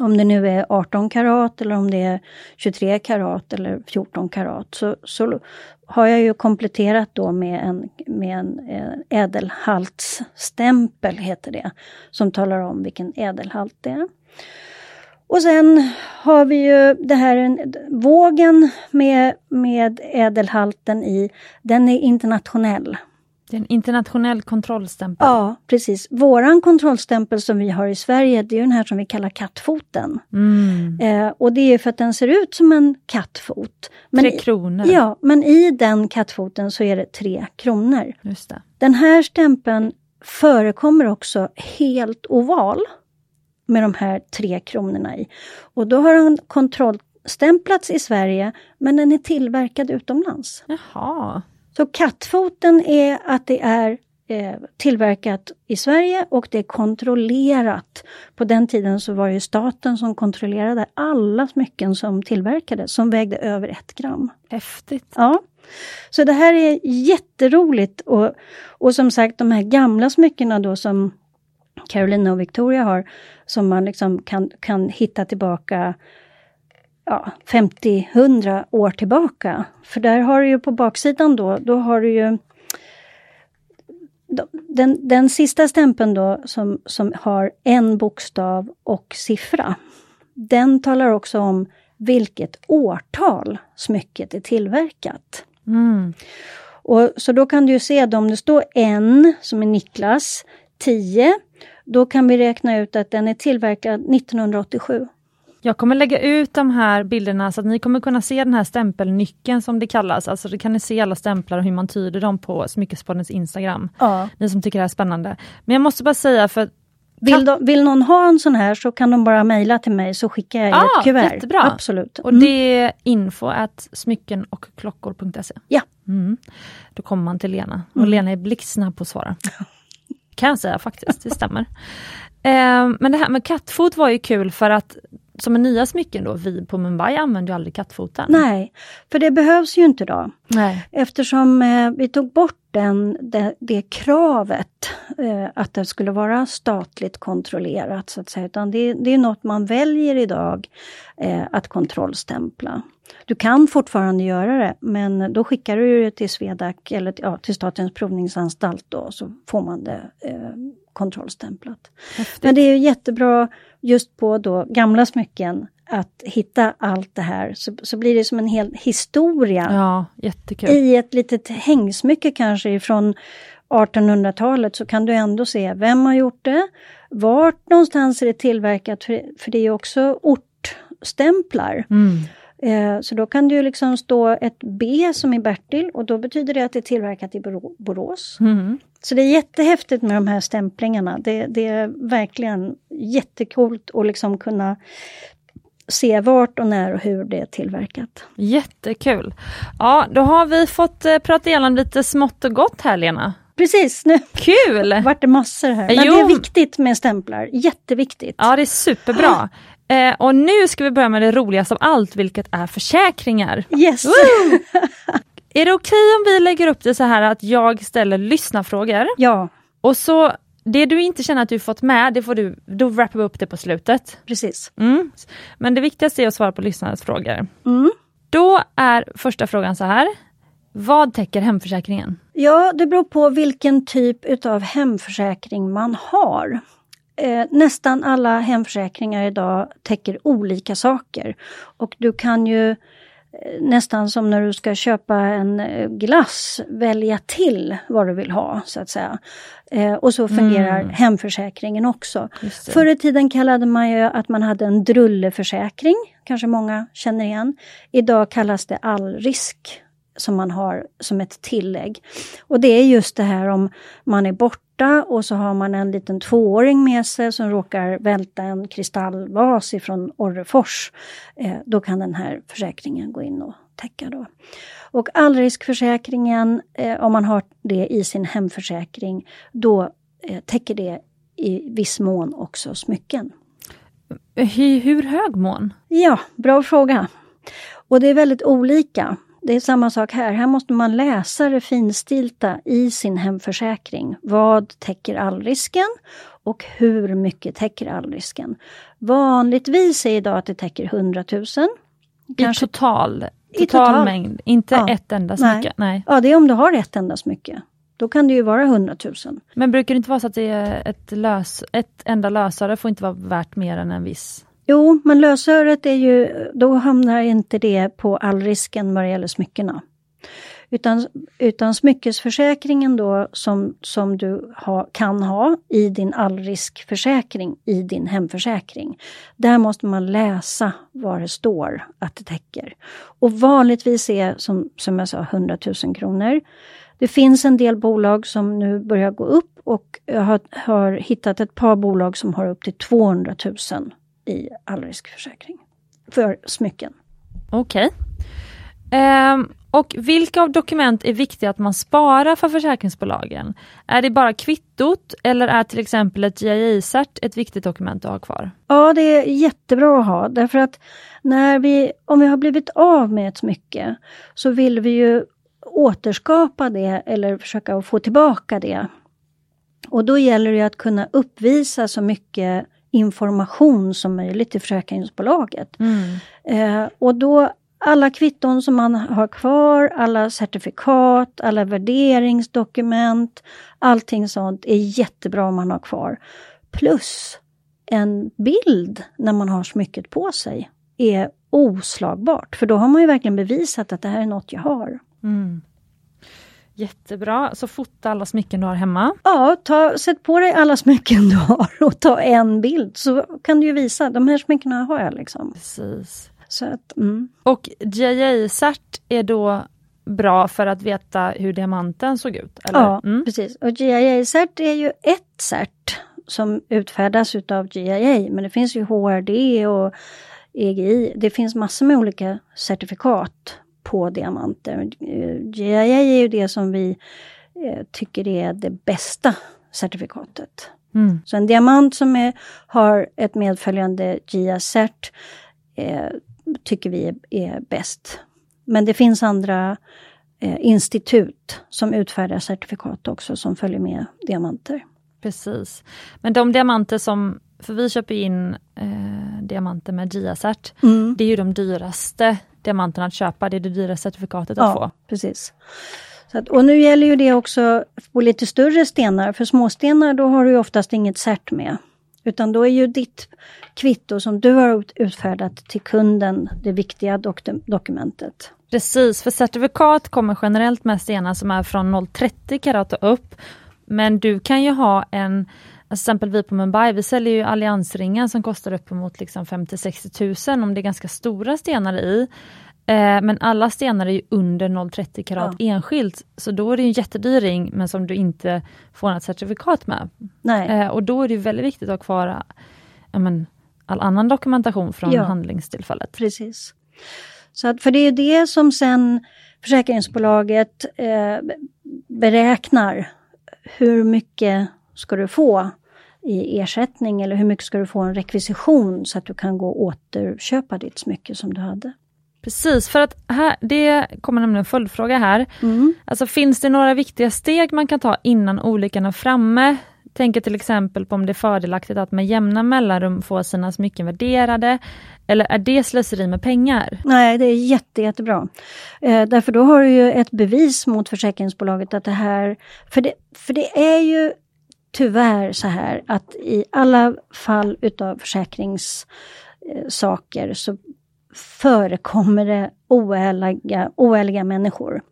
Om det nu är 18 karat eller om det är 23 karat eller 14 karat så, så har jag ju kompletterat då med en, med en eh, ädelhaltsstämpel, heter det, som talar om vilken ädelhalt det är. Och sen har vi ju det här en, vågen med, med ädelhalten i, den är internationell. Det är en internationell kontrollstämpel. Ja, precis. Våran kontrollstämpel som vi har i Sverige, det är den här som vi kallar kattfoten. Mm. Eh, och det är för att den ser ut som en kattfot. Men, Tre kronor. ja, men i den kattfoten så är det tre kronor. Just det. Den här stämpeln förekommer också helt oval med de här tre kronorna i. Och då har den kontrollstämplats i Sverige, men den är tillverkad utomlands. Jaha. Så kattfoten är att det är eh, tillverkat i Sverige och det är kontrollerat. På den tiden så var det staten som kontrollerade alla smycken som tillverkades, som vägde över ett gram. Häftigt. Ja. Så det här är jätteroligt och, och som sagt de här gamla smyckena då som Carolina och Victoria har, som man liksom kan, kan hitta tillbaka ja, 50-100 år tillbaka. För där har du ju på baksidan då, då har du ju den, den sista stämpeln då som, som har en bokstav och siffra. Den talar också om vilket årtal smycket är tillverkat. Mm. Och, så då kan du ju se att om det står en, som är Niklas, 10, då kan vi räkna ut att den är tillverkad 1987. Jag kommer lägga ut de här bilderna så att ni kommer kunna se den här stämpelnyckeln som det kallas. Alltså det kan ni se alla stämplar och hur man tyder dem på Smyckespoddens Instagram. Ja. Ni som tycker det här är spännande. Men jag måste bara säga för Vill, de, vill någon ha en sån här så kan de bara mejla till mig så skickar jag Ah, ett kuvert. jättebra. Absolut. Och det är info at smycken och klockor.se. Ja. Mm. Då kommer man till Lena och Mm. Lena är blixtsnabb på att svara. kan jag säga faktiskt, det stämmer. Eh, men det här med kattfot var ju kul för att som en nya smycken då, vi på Mumbai använder ju aldrig kattfoten. Nej, för det behövs ju inte då. Nej. Eftersom eh, vi tog bort den, det, det kravet eh, att det skulle vara statligt kontrollerat så att säga. Utan det, det är något man väljer idag eh, att kontrollstämpla. Du kan fortfarande göra det men då skickar du det till Swedac eller ja, till Statens provningsanstalt då så får man det eh, kontrollstämplat. Häftigt. Men det är ju jättebra just på då gamla smycken att hitta allt det här så, så blir det som en hel historia Ja, jättekul. i ett litet hängsmycke kanske ifrån 1800-talet så kan du ändå se vem har gjort det, vart någonstans är det tillverkat, för, för det är ju också ortstämplar. Mm. Eh, så då kan det ju liksom stå ett B som i Bertil och då betyder det att det är tillverkat i Borå- Borås. Mm. Så det är jättehäftigt med de här stämplingarna. Det, det är verkligen jättekult att liksom kunna se vart och när och hur det är tillverkat. Jättekul. Ja, då har vi fått eh, prata igenom lite smått och gott här Lena. Precis, nu Kul! vart det massor här. Men Jo. det är viktigt med stämplar, jätteviktigt. Ja, det är superbra. Eh, och nu ska vi börja med det roligaste av allt, vilket är försäkringar. Yes! Är det okej om vi lägger upp det så här att jag ställer lyssnarfrågor Ja, och så det du inte känner att du fått med, det får du, då wrappar vi upp det på slutet. precis. Mm. Men det viktigaste är att svara på lyssnarnas frågor. Mm. Då är första frågan så här. Vad täcker hemförsäkringen? Ja, det beror på vilken typ utav hemförsäkring man har. Eh, nästan alla hemförsäkringar idag täcker olika saker. Och du kan ju eh, nästan som när du ska köpa en eh, glass välja till vad du vill ha så att säga. Eh, och så fungerar Mm. hemförsäkringen också. Förr i tiden kallade man ju att man hade en drulleförsäkring, kanske många känner igen. Idag kallas det allrisk som man har som ett tillägg. Och det är just det här om man är borta och så har man en liten tvååring med sig som råkar välta en kristallvas ifrån Orrefors. Eh, då kan den här försäkringen gå in och täcka då. Och allriskförsäkringen, eh, om man har det i sin hemförsäkring, då eh, täcker det i viss mån också smycken. Hur, hur hög mån? Ja, bra fråga. Och det är väldigt olika. Det är samma sak här. Här måste man läsa det finstilta i sin hemförsäkring. Vad täcker allrisken och hur mycket täcker allrisken? Vanligtvis är idag att det täcker 100 000. I total, total, total. mängd, inte Ja. ett enda Nej. smycke? Nej. Ja, det är om du har ett enda smycke. Då kan det ju vara 100 000. Men brukar det inte vara så att det är ett, lös, ett enda lösare får inte vara värt mer än en viss? Jo, men lösöret är ju, då hamnar inte det på allrisken vad det gäller smyckena. Utan, utan smyckesförsäkringen då som, som du ha, kan ha i din allriskförsäkring i din hemförsäkring. Där måste man läsa vad det står att det täcker. Och vanligtvis är som, som jag sa 100 000 kronor. Det finns en del bolag som nu börjar gå upp och jag har, har hittat ett par bolag som har upp till 200 000 i allriskförsäkring för smycken. Okej. Ehm, och vilka av dokument är viktiga att man sparar för försäkringsbolagen? Är det bara kvittot eller är till exempel ett GIA-cert ett viktigt dokument att ha kvar? Ja, det är jättebra att ha därför att när vi, om vi har blivit av med ett smycke så vill vi ju återskapa det eller försöka få tillbaka det. Och då gäller det att kunna uppvisa så mycket information som möjligt till försäkringsbolaget. Eh, och då alla kvitton som man har kvar, alla certifikat, alla värderingsdokument, allting sånt är jättebra om man har kvar. Plus en bild när man har smycket på sig är oslagbart, för då har man ju verkligen bevisat att det här är något jag har. Mm. Jättebra, så fota alla smycken du har hemma. Ja, ta, sätt på dig alla smycken du har och ta en bild så kan du ju visa, de här smyckena har jag liksom. Precis. Så att, mm. Och GIA-cert är då bra för att veta hur diamanten såg ut? Eller? Ja, Mm. precis. Och GIA-cert är ju ett cert som utfärdas utav GIA, men det finns ju HRD och EGI. Det finns massor med olika certifikat på diamanter. Eh, GIA är ju det som vi eh, tycker är det bästa certifikatet. Mm. Så en diamant som är, har ett medföljande GIA-cert eh, tycker vi är, är bäst. Men det finns andra eh, institut som utfärdar certifikat också som följer med diamanter. Precis. Men de diamanter som, för vi köper in eh, diamanter med GIA-cert, Mm. det är ju de dyraste diamanterna att köpa, det är det dyraste certifikatet att Ja, få. precis. Att, och nu gäller ju det också på lite större stenar, för småstenar då har du ju oftast inget cert med. Utan då är ju ditt kvitto som du har ut- utfärdat till kunden det viktiga dok- dokumentet. Precis, för certifikat kommer generellt med stenar som är från 0,30 karat och upp. Men du kan ju ha en, till exempel vi på Mumbai, vi säljer ju alliansringar som kostar uppemot liksom 50-60 000 om det är ganska stora stenar i. Eh, men alla stenar är under 0,30 karat enskilt, så då är det en jättedyr ring men som du inte får något certifikat med. Eh, och då är det väldigt viktigt att ha kvar ja, men, all annan dokumentation från Ja. handlingstillfället. precis. Så att, för det är ju det som sen försäkringsbolaget eh, beräknar. Hur mycket ska du få i ersättning eller hur mycket ska du få en rekvisition så att du kan gå och återköpa ditt smycke som du hade. Precis, för att här, det kommer nämligen en följdfråga här. Mm. Alltså finns det några viktiga steg man kan ta innan olyckan är framme? Tänker till exempel på om det är fördelaktigt att med jämna mellanrum få sina smycken värderade. Eller är det slöseri med pengar? Nej, det är jätte, jättebra. Eh, därför då har du ju ett bevis mot försäkringsbolaget att det här... För det, för det är ju tyvärr så här att i alla fall utav försäkringssaker så förekommer det oärliga, oärliga människor.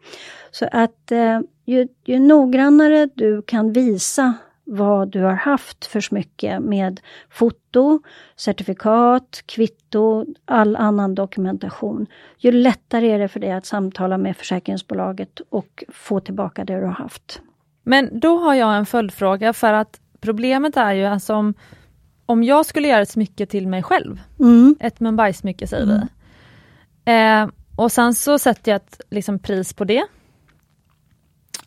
Så att eh, ju, ju noggrannare du kan visa vad du har haft för smycke med foto, certifikat, kvitto, all annan dokumentation. Ju lättare är det för dig att samtala med försäkringsbolaget och få tillbaka det du har haft. Men då har jag en följdfråga för att problemet är ju alltså om, om jag skulle göra ett smycke till mig själv, Mm. ett Mumbai-smycke säger Mm. vi. Eh, och sen så sätter jag ett liksom, pris på det.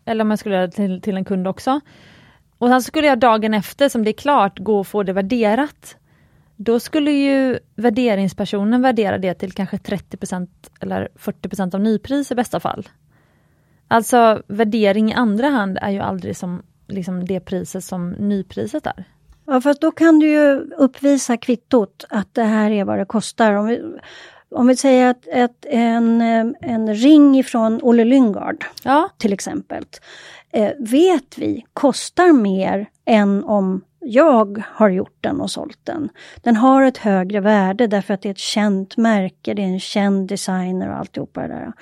Eller om jag skulle göra det till, till en kund också. Och sen skulle jag dagen efter, som det är klart, gå och få det värderat. Då skulle ju värderingspersonen värdera det till kanske 30% eller 40% av nypris i bästa fall. Alltså värdering i andra hand är ju aldrig som liksom det priset som nypriset är. Ja, fast då kan du ju uppvisa kvittot att det här är vad det kostar. Om vi, om vi säger att, att en, en ring ifrån Olle Lyngard Ja, till exempel, eh, vet vi kostar mer än om jag har gjort den och sålt den. Den har ett högre värde därför att det är ett känt märke, det är en känd designer och alltihopa det där.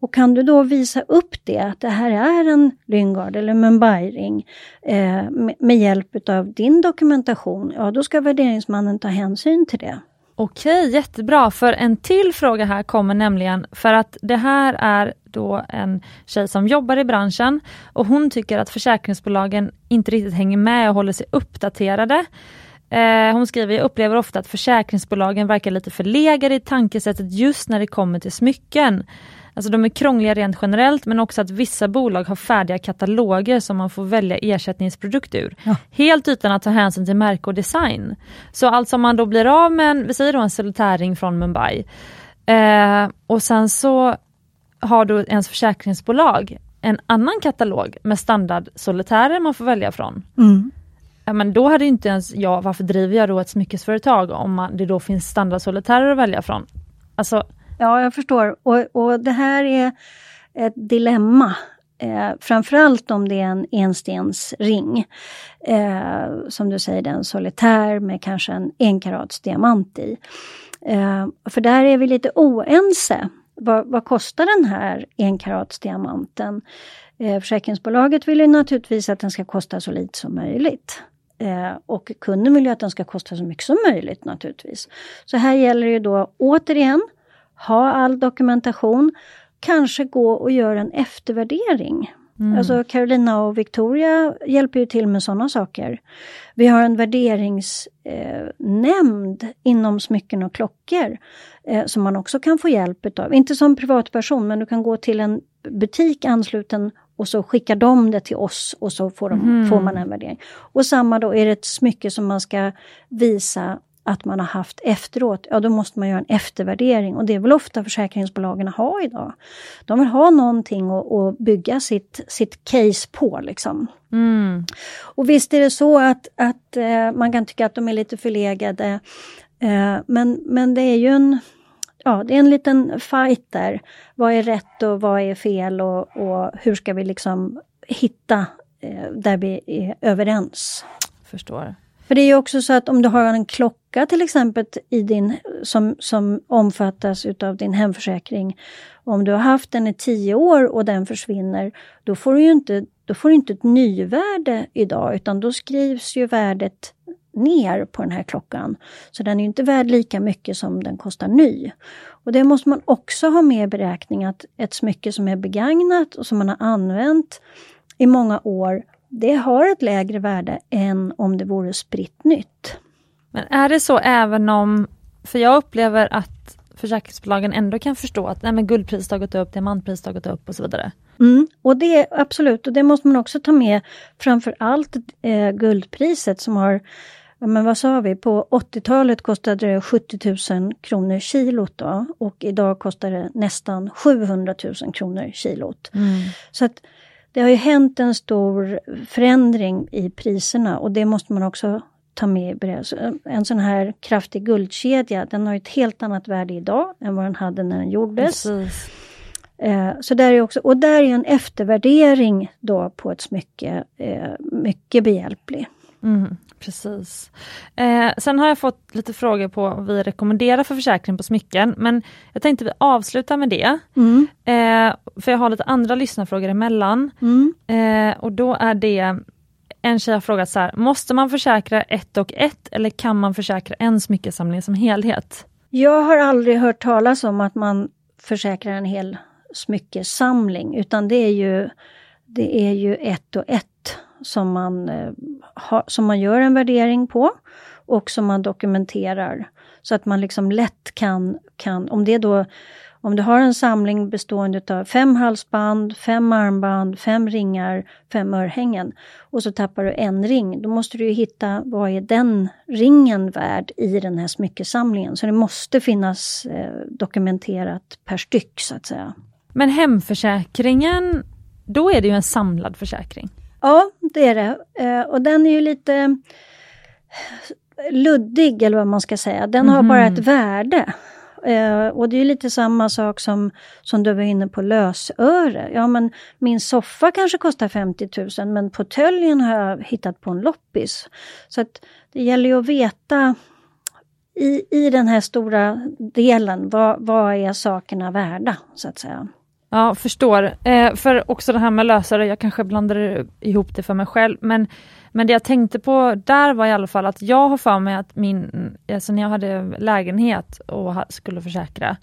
Och kan du då visa upp det, att det här är en Lyngard eller Mumbai-ring eh, med, med hjälp av din dokumentation, ja då ska värderingsmannen ta hänsyn till det. Okej, jättebra. För en till fråga här kommer nämligen för att det här är då en tjej som jobbar i branschen och hon tycker att försäkringsbolagen inte riktigt hänger med och håller sig uppdaterade. Eh, hon skriver, jag upplever ofta att försäkringsbolagen verkar lite förlegade i tankesättet just när det kommer till smycken. Alltså de är krångliga rent generellt men också att vissa bolag har färdiga kataloger som man får välja ersättningsprodukt ur. Ja. Helt utan att ta hänsyn till märke och design. Så alltså om man då blir av med en, vi säger då en solitärring från Mumbai eh, och sen så har då ens försäkringsbolag en annan katalog med standard solitärer man får välja från. Ja, men då hade inte ens jag, varför driver jag då ett smyckesföretag om man, det då finns standardsolitärer att välja från? Alltså, Ja, jag förstår. Och, och det här är ett dilemma. Eh, framförallt om det är en enstensring. Eh, som du säger, den solitär med kanske en enkarats diamant i. Eh, för där är vi lite oense. Vad, vad kostar den här enkaratsdiamanten? Eh, försäkringsbolaget vill ju naturligtvis att den ska kosta så lite som möjligt. Eh, och kunden vill ju att den ska kosta så mycket som möjligt naturligtvis. Så här gäller det då återigen ha all dokumentation, kanske gå och göra en eftervärdering. mm. Alltså Carolina och Victoria hjälper ju till med sådana saker. Vi har en värderingsnämnd eh, inom smycken och klockor eh, som man också kan få hjälp utav. Inte som privatperson men du kan gå till en butik ansluten och så skickar de det till oss och så får, de, Mhm. får man en värdering. Och samma då, är det ett smycke som man ska visa att man har haft efteråt, ja då måste man göra en eftervärdering och det är väl ofta försäkringsbolagen har idag. De vill ha någonting att, att bygga sitt, sitt case på liksom. mm. Och visst är det så att, att eh, man kan tycka att de är lite förlegade. Eh, men, men det är ju en, ja, det är en liten fight där. Vad är rätt och vad är fel och, och hur ska vi liksom hitta eh, där vi är överens. Förstår. För det är ju också så att om du har en klocka till exempel i din, som, som omfattas utav din hemförsäkring. Om du har haft den i tio år och den försvinner, då får du ju inte, då får du inte ett nyvärde idag utan då skrivs ju värdet ner på den här klockan. Så den är inte värd lika mycket som den kostar ny. Och det måste man också ha med i beräkning att ett smycke som är begagnat och som man har använt i många år det har ett lägre värde än om det vore spritt nytt. Men är det så även om, för jag upplever att försäkringsbolagen ändå kan förstå att nej, men guldpriset har gått upp, diamantpriset har gått upp och så vidare. Mm, och det absolut, och det måste man också ta med framför allt eh, guldpriset som har men vad sa vi, på 80-talet kostade det 70 000 kronor kilot då och idag kostar det nästan 700 000 kronor kilot. Mm. Så att det har ju hänt en stor förändring i priserna och det måste man också ta med i beräkningen. En sån här kraftig guldkedja, den har ett helt annat värde idag än vad den hade när den gjordes. Precis. Eh, så där är också, och där är en eftervärdering då på ett smycke eh, mycket behjälplig. Mm, precis. Eh, sen har jag fått lite frågor på vad vi rekommenderar för försäkring på smycken, men jag tänkte vi avslutar med det. Mm. Eh, för jag har lite andra lyssnarfrågor emellan. Mm. Eh, och då är det en tjej har frågat så här, måste man försäkra ett och ett eller kan man försäkra en smyckesamling som helhet? Jag har aldrig hört talas om att man försäkrar en hel smyckesamling utan det är ju, det är ju ett och ett som man, eh, som man gör en värdering på och som man dokumenterar. Så att man liksom lätt kan, kan om det då om du har en samling bestående av fem halsband, fem armband, fem ringar, fem örhängen och så tappar du en ring, då måste du hitta vad är den ringen värd i den här smyckesamlingen. Så det måste finnas eh, dokumenterat per styck så att säga. Men hemförsäkringen, då är det ju en samlad försäkring. Ja, det är det. Eh, och den är ju lite luddig eller vad man ska säga. Den har bara ett värde. Eh, och det är lite samma sak som, som du var inne på lösöre. Ja men min soffa kanske kostar 50 000 men portföljen har jag hittat på en loppis. Så att det gäller ju att veta i, i den här stora delen, vad, vad är sakerna värda så att säga. Ja, förstår. Eh, för också det här med lösare, jag kanske blandar ihop det för mig själv, men, men det jag tänkte på där var i alla fall att jag har för mig att min, alltså när jag hade lägenhet och skulle försäkra,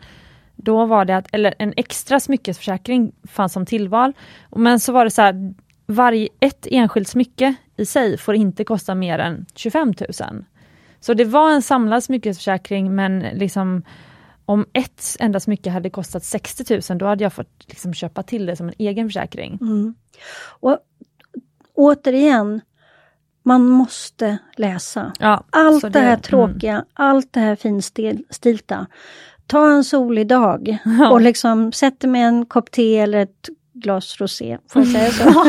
då var det att, eller en extra smyckesförsäkring fanns som tillval, men så var det så här, varje, ett enskilt smycke i sig får inte kosta mer än 25 000. Så det var en samlad smyckesförsäkring men liksom om ett enda smycke hade kostat 60 000 då hade jag fått liksom köpa till det som en egen försäkring. Mm. Och återigen, man måste läsa. Ja, allt så det, här mm. tråkiga, allt det här finstilta. Ta en solig dag Ja. och liksom sätt dig med en kopp te eller ett glas rosé, får jag säga så?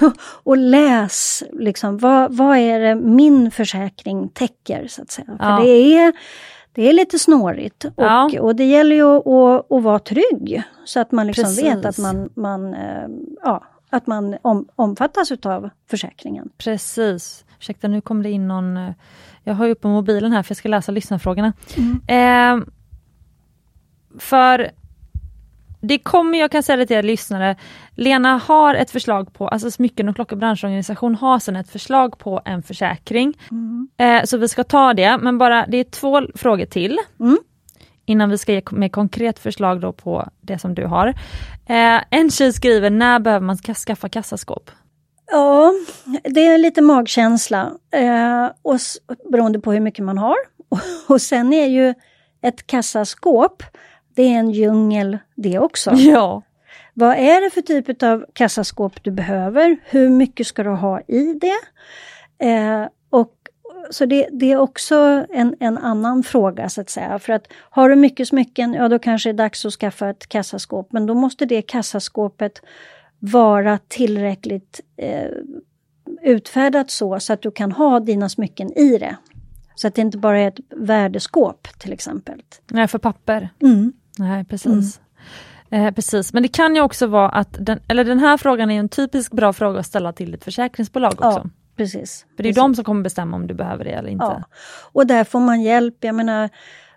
och läs liksom, vad, vad är det min försäkring täcker så att säga. För Ja. det är det är lite snårigt och, Ja. och det gäller ju att, att, vara trygg så att man liksom Precis. vet att man, man, eh, ja, att man om, omfattas utav försäkringen. Precis. Ursäkta, nu kom det in någon... eh, Jag har ju uppe mobilen här för jag ska läsa lyssnarfrågorna. Mm. Eh, för det kommer, jag kan säga det till er lyssnare, Lena har ett förslag på, alltså Smycken och klockor branschorganisation har sedan ett förslag på en försäkring. Eh, så vi ska ta det, men bara det är två frågor till. Mm. Innan vi ska ge mer konkret förslag då på det som du har. Eh, en tjej skriver, när behöver man ska skaffa kassaskåp? Ja, det är lite magkänsla eh, och beroende på hur mycket man har. Och sen är ju ett kassaskåp, det är en djungel det också. Ja. Vad är det för typ av kassaskåp du behöver? Hur mycket ska du ha i det? Eh, och, så det, det är också en, en annan fråga så att säga. För att har du mycket smycken, ja då kanske det är dags att skaffa ett kassaskåp. Men då måste det kassaskåpet vara tillräckligt eh, utfärdat så, så att du kan ha dina smycken i det. Så att det inte bara är ett värdeskåp till exempel. Nej, för papper. Mm. Nej, precis. Eh, precis, men det kan ju också vara att, den, eller den här frågan är en typisk bra fråga att ställa till ett försäkringsbolag också. Ja, precis. För det är precis. de som kommer bestämma om du behöver det eller inte. Ja. Och där får man hjälp. Jag menar,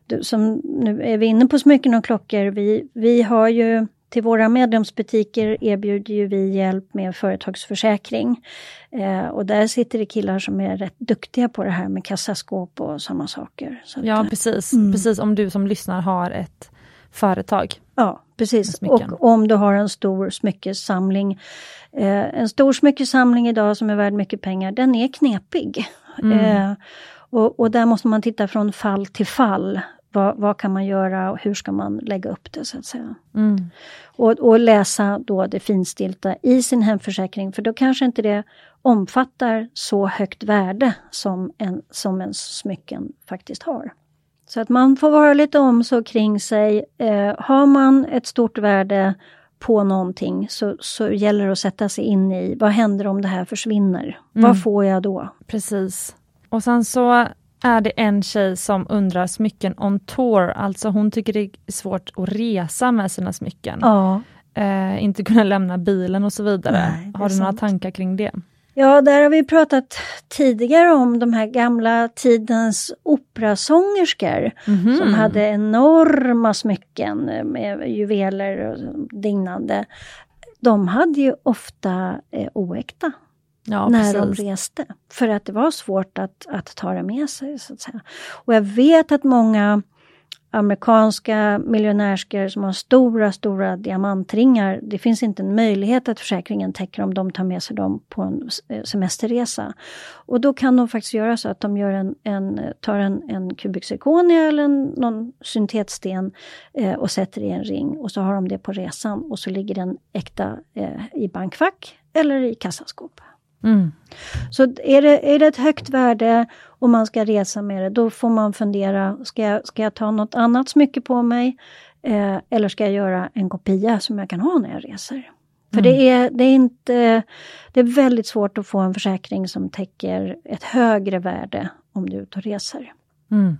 du, som, nu är vi inne på smycken och klockor. Vi, vi har ju till våra medlemsbutiker erbjuder ju vi hjälp med företagsförsäkring. Eh, och där sitter det killar som är rätt duktiga på det här med kassaskåp och sådana saker. Så att, Ja, eh, precis. Mm. precis. Om du som lyssnar har ett företag. Ja, precis. Och om du har en stor smyckessamling. Eh, en stor smyckessamling idag som är värd mycket pengar, den är knepig. Mm. Eh, och, och där måste man titta från fall till fall. vad, vad kan man göra och hur ska man lägga upp det så att säga. Mm. Och, och läsa då det finstilta i sin hemförsäkring för då kanske inte det omfattar så högt värde som en, som en smycken faktiskt har. Så att man får vara lite omsorg kring sig. Eh, har man ett stort värde på någonting så, så gäller det att sätta sig in i vad händer om det här försvinner? Mm. Vad får jag då? Precis. Och sen så är det en tjej som undrar smycken on tour, alltså hon tycker det är svårt att resa med sina smycken. Ja. Eh, inte kunna lämna bilen och så vidare. Nej, har du några sant. tankar kring det? Ja, där har vi pratat tidigare om de här gamla tidens operasångerskor Mhm. som hade enorma smycken med juveler och dignande. De hade ju ofta eh, oäkta Ja, när de precis. reste. För att det var svårt att, att ta det med sig. så att säga. Och jag vet att många amerikanska miljonärskor som har stora, stora diamantringar. Det finns inte en möjlighet att försäkringen täcker om de tar med sig dem på en eh, semesterresa. Och då kan de faktiskt göra så att de gör en, en, tar en, en kubik zirkonia eller en, någon syntetsten eh, och sätter i en ring och så har de det på resan och så ligger den äkta eh, i bankfack eller i kassaskåp. Mm. Så är det, är det ett högt värde och man ska resa med det, då får man fundera, ska jag, ska jag ta något annat smycke på mig? Eh, eller ska jag göra en kopia som jag kan ha när jag reser? För Mm. det, är, det, är inte, det är väldigt svårt att få en försäkring som täcker ett högre värde om du är ute och reser. Mm.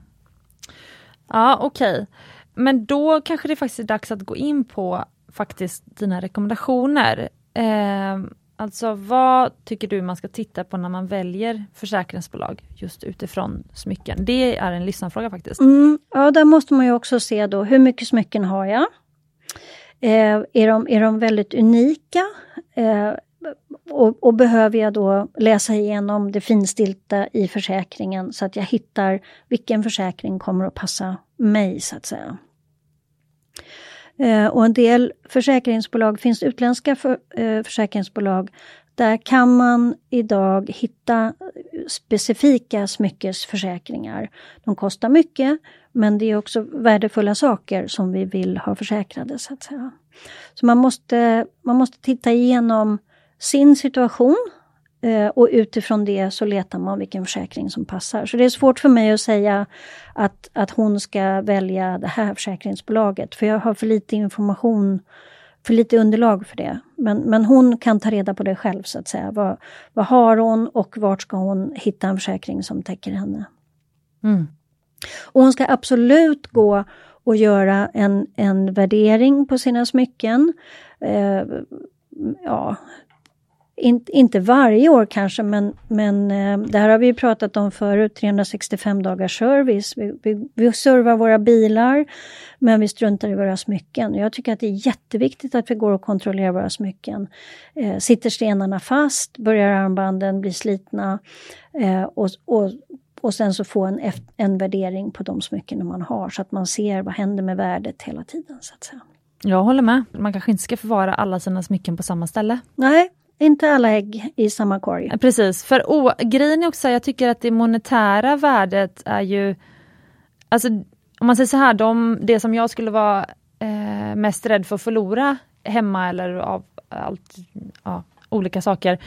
Ja, okej. Men då kanske det faktiskt är dags att gå in på faktiskt dina rekommendationer. Eh, alltså vad tycker du man ska titta på när man väljer försäkringsbolag just utifrån smycken? Det är en lyssnarfråga faktiskt. Mm, ja, där måste man ju också se då, hur mycket smycken har jag? Eh, är, de, är de väldigt unika? Eh, och, och behöver jag då läsa igenom det finstilta i försäkringen så att jag hittar vilken försäkring kommer att passa mig så att säga. Eh, och en del försäkringsbolag, finns utländska för, eh, försäkringsbolag, där kan man idag hitta specifika smyckesförsäkringar. De kostar mycket, men det är också värdefulla saker som vi vill ha försäkrade så att säga. Så man måste, man måste titta igenom sin situation och utifrån det så letar man vilken försäkring som passar. Så det är svårt för mig att säga att, att hon ska välja det här försäkringsbolaget, för jag har för lite information, för lite underlag för det. Men, men hon kan ta reda på det själv så att säga. Vad, vad har hon och vart ska hon hitta en försäkring som täcker henne? Mm. Och hon ska absolut gå och göra en, en värdering på sina smycken. Eh, ja, in, inte varje år kanske, men, men eh, det här har vi pratat om förut, 365 dagars service. Vi, vi, vi servar våra bilar, men vi struntar i våra smycken. Jag tycker att det är jätteviktigt att vi går och kontrollerar våra smycken. Eh, sitter stenarna fast? Börjar armbanden bli slitna? Eh, och, och, och sen så få en, en värdering på de smycken man har, så att man ser vad händer med värdet hela tiden. så att säga. Jag håller med. Man kanske inte ska förvara alla sina smycken på samma ställe. Nej, inte alla ägg i samma korg. Precis, för oh, grejen är också, jag tycker att det monetära värdet är ju, alltså om man säger så här, de, det som jag skulle vara eh, mest rädd för att förlora hemma eller av allt, ja, olika saker,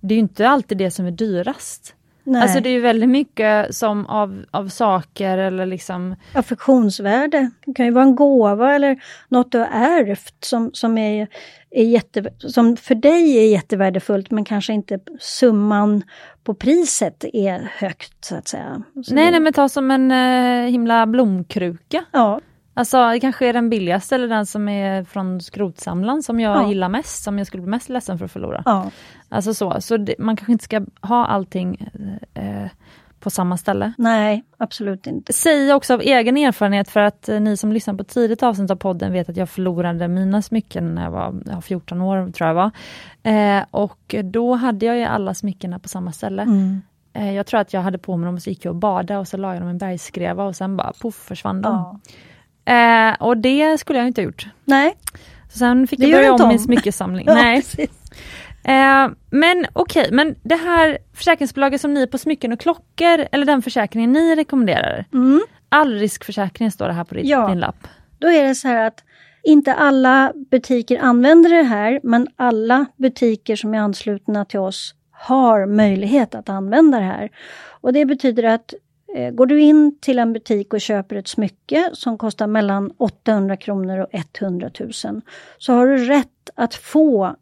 det är ju inte alltid det som är dyrast. Nej. Alltså det är ju väldigt mycket som av, av saker eller liksom, affektionsvärde. Det kan ju vara en gåva eller något du har ärvt som, som, är, är jätte, som för dig är jättevärdefullt men kanske inte summan på priset är högt så att säga. Så nej nej men ta som en eh, himla blomkruka. Ja, Alltså det kanske är den billigaste eller den som är från skrotsamlaren som jag Ja. gillar mest, som jag skulle bli mest ledsen för att förlora. ja. Alltså så, så det, man kanske inte ska ha allting eh, på samma ställe. nej absolut inte. Säger också av egen erfarenhet för att eh, ni som lyssnar på tidigt avsnitt av podden vet att jag förlorade mina smycken när jag var ja, 14 år tror jag var. Eh, och då hade jag ju alla smyckena på samma ställe. Mm. Eh, jag tror att jag hade på mig dem och så gick jag och badade och så la jag dem i en bergskreva och sen bara poff försvann de. Ja. Eh, och det skulle jag inte ha gjort. Nej, Så sen fick Det jag börja om min smyckesamling. ja, Nej. Eh, men okej, men det här försäkringsbolaget som ni på smycken och klockor, eller den försäkringen ni rekommenderar. Mm. all riskförsäkring står det här på din, Ja. din lapp. Då är det så här att inte alla butiker använder det här, men alla butiker som är anslutna till oss har möjlighet att använda det här. Och det betyder att Eh, går du in till en butik och köper ett smycke som kostar mellan 800 kronor och 100 000 så har du rätt att få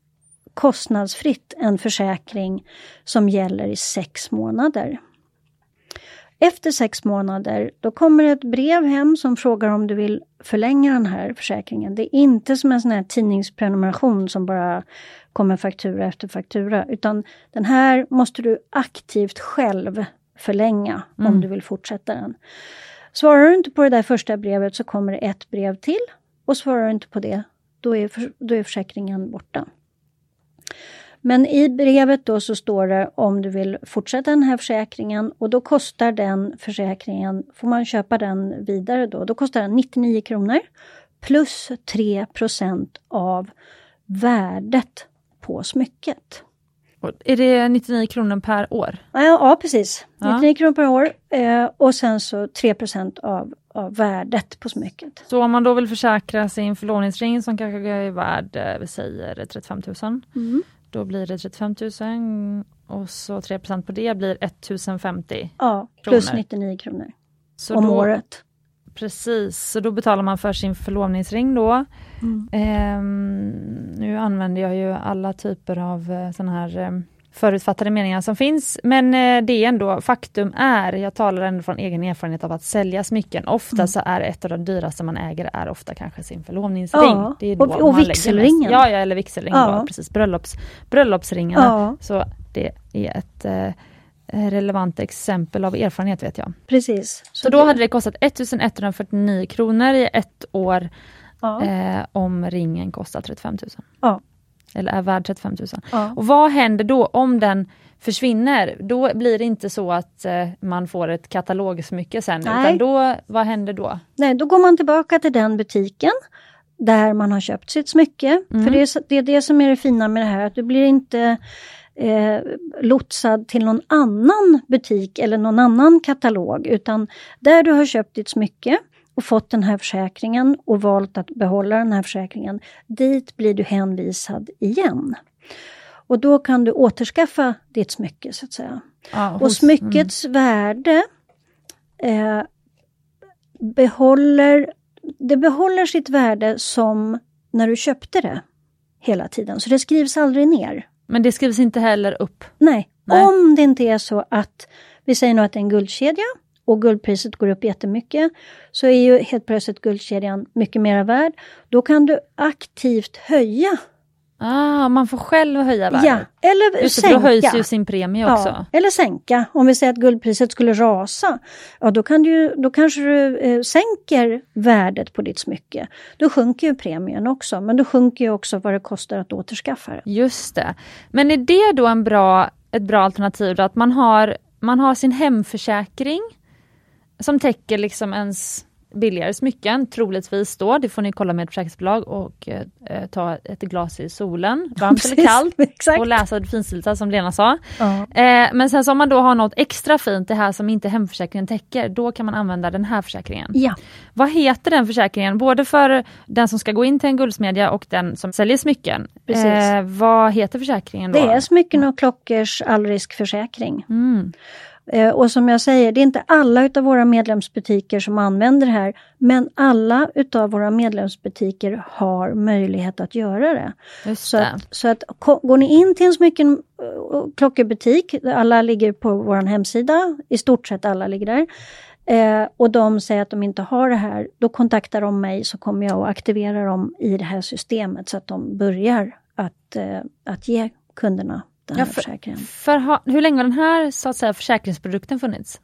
kostnadsfritt en försäkring som gäller i sex månader. Efter sex månader, då kommer ett brev hem som frågar om du vill förlänga den här försäkringen. Det är inte som en sån här tidningsprenumeration som bara kommer faktura efter faktura, utan den här måste du aktivt själv förlänga om Mm. du vill fortsätta den. Svarar du inte på det där första brevet så kommer det ett brev till och svarar du inte på det, då är, för, då är försäkringen borta. Men i brevet då så står det om du vill fortsätta den här försäkringen och då kostar den försäkringen, får man köpa den vidare då, då kostar den 99 kronor plus 3% av värdet på smycket. Och Är det 99 kronor per år? Ja, ja precis. Ja. 99 kronor per år eh, och sen så 3 av, av värdet på smycket. Så om man då vill försäkra sin förlovningsring som kanske är värd, eh, vi säger 35 000, Mm. då blir det 35 000 och så 3% på det blir 1050. Ja, plus Kronor. 99 kronor Så om då, året. Precis, så då betalar man för sin förlovningsring då. Mm. Ehm, nu använder jag ju alla typer av eh, såna här eh, förutfattade meningar som finns, men eh, det är ändå, faktum är, jag talar ändå från egen erfarenhet av att sälja smycken, ofta Mm. så är ett av de dyraste man äger är ofta kanske sin förlovningsring. Ja, det är då och- och vigselringen. Ja, ja, eller vigselring, Ja. då, precis, bröllops, bröllopsringarna. Ja, Så det är ett eh, relevant exempel av erfarenhet vet jag. precis. Så då hade det kostat 1149 kronor i ett år ja, eh, om ringen kostar 35 000. Ja. Eller är värd 35 000. ja. Och vad händer då om den försvinner? Då blir det inte så att eh, man får ett katalogsmycke sen, Nej. utan då, vad händer då? Nej, då går man tillbaka till den butiken där man har köpt sitt smycke. Mm. För det är, så- det är det som är det fina med det här, att du blir inte eh, lotsad till någon annan butik eller någon annan katalog, utan där du har köpt ditt smycke och fått den här försäkringen och valt att behålla den här försäkringen, dit blir du hänvisad igen. Och då kan du återskaffa ditt smycke så att säga. Ja, Och smyckets värde eh, behåller, det behåller sitt värde som när du köpte det hela tiden. Så det skrivs aldrig ner. Men det skrivs inte heller upp. Nej, Nej. om det inte är så att vi säger nu att det är en guldkedja och guldpriset går upp jättemycket så är ju helt plötsligt guldkedjan mycket mera värd. Då kan du aktivt höja. Ah, man får själv höja värdet. Ja, eller Just för då sänka. höjs ju sin premie också. Ja, eller sänka. Om vi säger att guldpriset skulle rasa, ja då, kan du, då kanske du eh, sänker värdet på ditt smycke. Då sjunker ju premien också, men då sjunker ju också vad det kostar att återskaffa det. Just det. Men är det då en bra, ett bra alternativ då, att man har, man har sin hemförsäkring som täcker liksom ens billigare smycken, troligtvis då, det får ni kolla med ett försäkringsbolag och eh, ta ett glas i solen, varmt eller Precis, kallt, Exakt. och läsa det finstilta som Lena sa. Ja. Eh, men sen så om man då har något extra fint, det här som inte hemförsäkringen täcker, då kan man använda den här försäkringen. ja, Vad heter den försäkringen? Både för den som ska gå in till en guldsmedja och den som säljer smycken. Eh, vad heter försäkringen då? det är smycken och klockors allriskförsäkring. Mm. Eh, och som jag säger, det är inte alla utav våra medlemsbutiker som använder det här, men alla utav våra medlemsbutiker har möjlighet att göra det. Just Så det. att, så att går ni in till en smycken och klockerbutik, alla ligger på vår hemsida, i stort sett alla ligger där, eh, och de säger att de inte har det här, då kontaktar de mig så kommer jag att aktivera dem i det här systemet så att de börjar att, eh, att ge kunderna den här Ja, för- försäkringen. För ha, hur länge har den här så att säga, försäkringsprodukten funnits?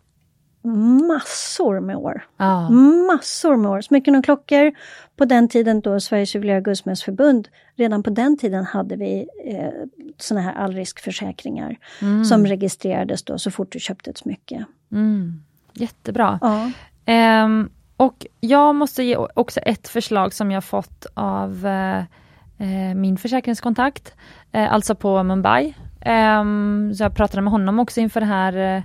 Massor med år. Ja. Massor med år. Smycken och klockor. På den tiden då Sveriges juvelerare och guldsmedsförbund, redan på den tiden hade vi eh, såna här allriskförsäkringar Mm. som registrerades då så fort du köpte ett smycke. Mm. Jättebra. Ja. Ehm, och jag måste ge också ett förslag som jag fått av eh, eh, min försäkringskontakt, eh, alltså på Mumbai. Ehm, så jag pratade med honom också inför det här, eh,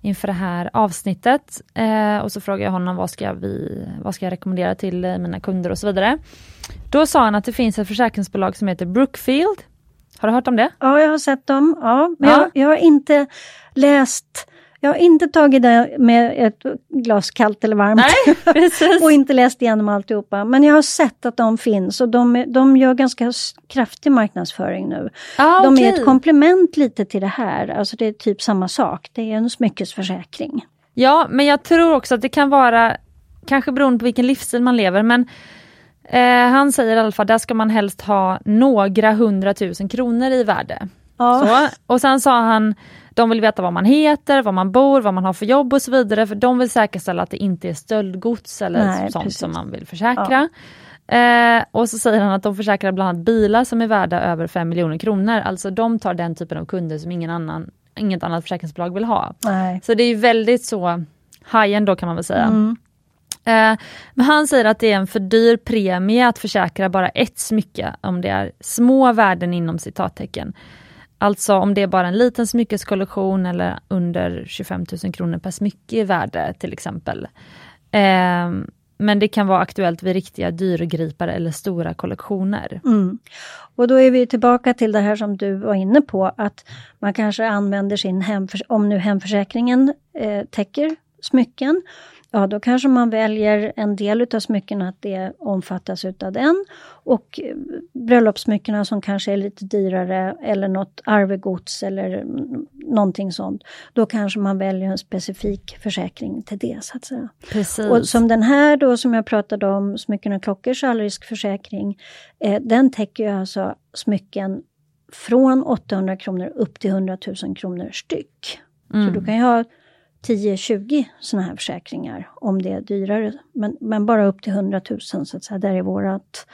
inför det här avsnittet. Eh, och så frågade jag honom vad ska, vi, vad ska jag rekommendera till eh, mina kunder och så vidare. Då sa han att det finns ett försäkringsbolag som heter Brookfield. Har du hört om det? Ja, jag har sett dem. Ja, men Ja. Jag, jag har inte läst jag har inte tagit det med ett glas kallt eller varmt. Nej, och inte läst igenom alltihopa. Men jag har sett att de finns och de, är- de gör ganska kraftig marknadsföring nu. ah, De är okej. ett komplement lite till det här. Alltså det är typ samma sak. Det är en smyckesförsäkring. Ja, men jag tror också att det kan vara, kanske beroende på vilken livsstil man lever, men eh, han säger i alla fall, där ska man helst ha några hundratusen kronor i värde. Ja. Så, och sen sa han, de vill veta vad man heter, var man bor, vad man har för jobb och så vidare, för de vill säkerställa att det inte är stöldgods eller Nej, sånt precis. som man vill försäkra. Eh, och så säger han att de försäkrar bland annat bilar som är värda över 5 miljoner kronor, alltså de tar den typen av kunder som ingen annan, inget annat försäkringsbolag vill ha. Nej. Så det är väldigt så high-end då kan man väl säga. Mm. Eh, men han säger att det är en för dyr premie att försäkra bara ett smycke om det är små värden inom citattecken. Alltså om det är bara en liten smyckeskollektion eller under 25 000 kronor per smycke i värde till exempel. Eh, men det kan vara aktuellt vid riktiga dyrgripare eller stora kollektioner. Mm. Och då är vi tillbaka till det här som du var inne på, att man kanske använder sin hemförsäkring, om nu hemförsäkringen eh, täcker smycken, ja då kanske man väljer en del utav smycken att det omfattas utav den. Och eh, bröllopssmyckena som kanske är lite dyrare eller något arvegods eller mm, någonting sånt, då kanske man väljer en specifik försäkring till det så att säga. Precis. Och som den här då som jag pratade om, smycken och klockors allriskförsäkring, eh, den täcker ju alltså smycken från 800 kronor upp till 100 000 kronor styck. Mm. Så du kan ju ha 10-20 sådana här försäkringar om det är dyrare. Men, men bara upp till 100 000 så att säga, där är vårat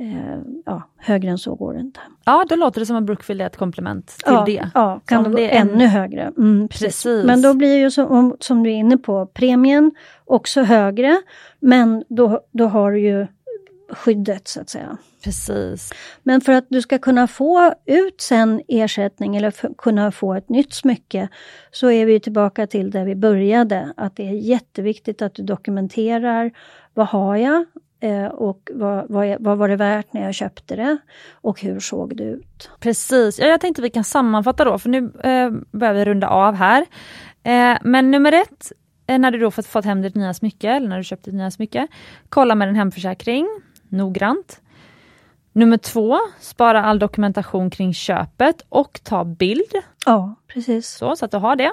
eh, ja, högre än så går det inte. Ja, då låter det som att Brookfield är ett komplement till ja, det. Ja, kan det gå det är en- ännu högre. Mm, precis. Precis. Men då blir ju som, om- som du är inne på, premien också högre, men då, då har du ju skyddet så att säga. Precis. Men för att du ska kunna få ut sen ersättning eller kunna få ett nytt smycke så är vi tillbaka till där vi började, att det är jätteviktigt att du dokumenterar vad har jag eh, och vad, vad, vad var det värt när jag köpte det och hur såg det ut? Precis, ja, jag tänkte vi kan sammanfatta då, för nu eh, börjar vi runda av här. Eh, men nummer ett, eh, när du då fått, fått hem ditt nya smycke, eller när du köpt ditt nya smycke, kolla med en hemförsäkring, noggrant. Nummer två, spara all dokumentation kring köpet och ta bild, Ja, precis. så, så att du har det.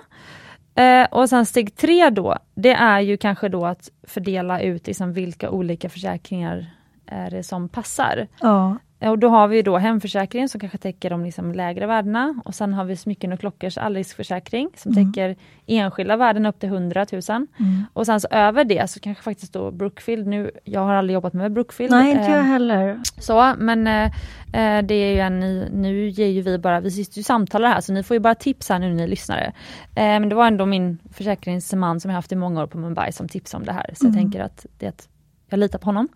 Eh, och sen steg tre då, det är ju kanske då att fördela ut liksom vilka olika försäkringar är det som passar. Ja, Och då har vi då hemförsäkringen som kanske täcker de liksom lägre värdena och sen har vi smycken och klockors allriskförsäkring som Mm. täcker enskilda värden upp till 100 000. Och sen så över det så kanske faktiskt då Brookfield, nu, jag har aldrig jobbat med Brookfield. nej inte jag eh, heller. så, men eh, eh, det är ju en, nu ger ju vi bara, vi sitter ju och samtalar här så ni får ju bara tips här nu ni lyssnare. Eh, men det var ändå min försäkringsman som jag haft i många år på Mumbai som tipsade om det här. Så jag tänker att det jag litar på honom.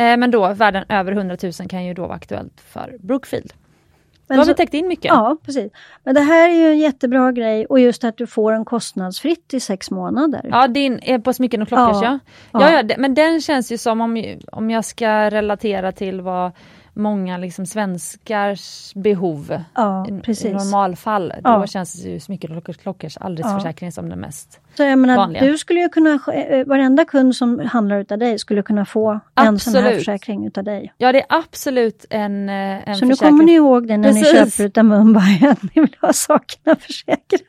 Eh, men då värden över 100 000 kan ju då vara aktuellt för Brookfield. Men då har vi täckt in mycket. Ja, precis. Men det här är ju en jättebra grej och just att du får en kostnadsfritt i sex månader. Ja, din är på smycken och klockors ja. Ja. Ja, Ja. men den känns ju som om, om jag ska relatera till vad många liksom svenskars behov Ja, i, normalfall, då Ja. känns det ju smycken och klockors, allriskförsäkring som den mest. Så jag menar, vanliga. du skulle ju kunna, eh, varenda kund som handlar utav dig skulle kunna få en sån här Absolut. försäkring utav dig. Ja, det är absolut en, eh, en Så nu försäkring. kommer ni ihåg det när ni Precis. köper utav Mumbai, att ni vill ha sakerna försäkrade.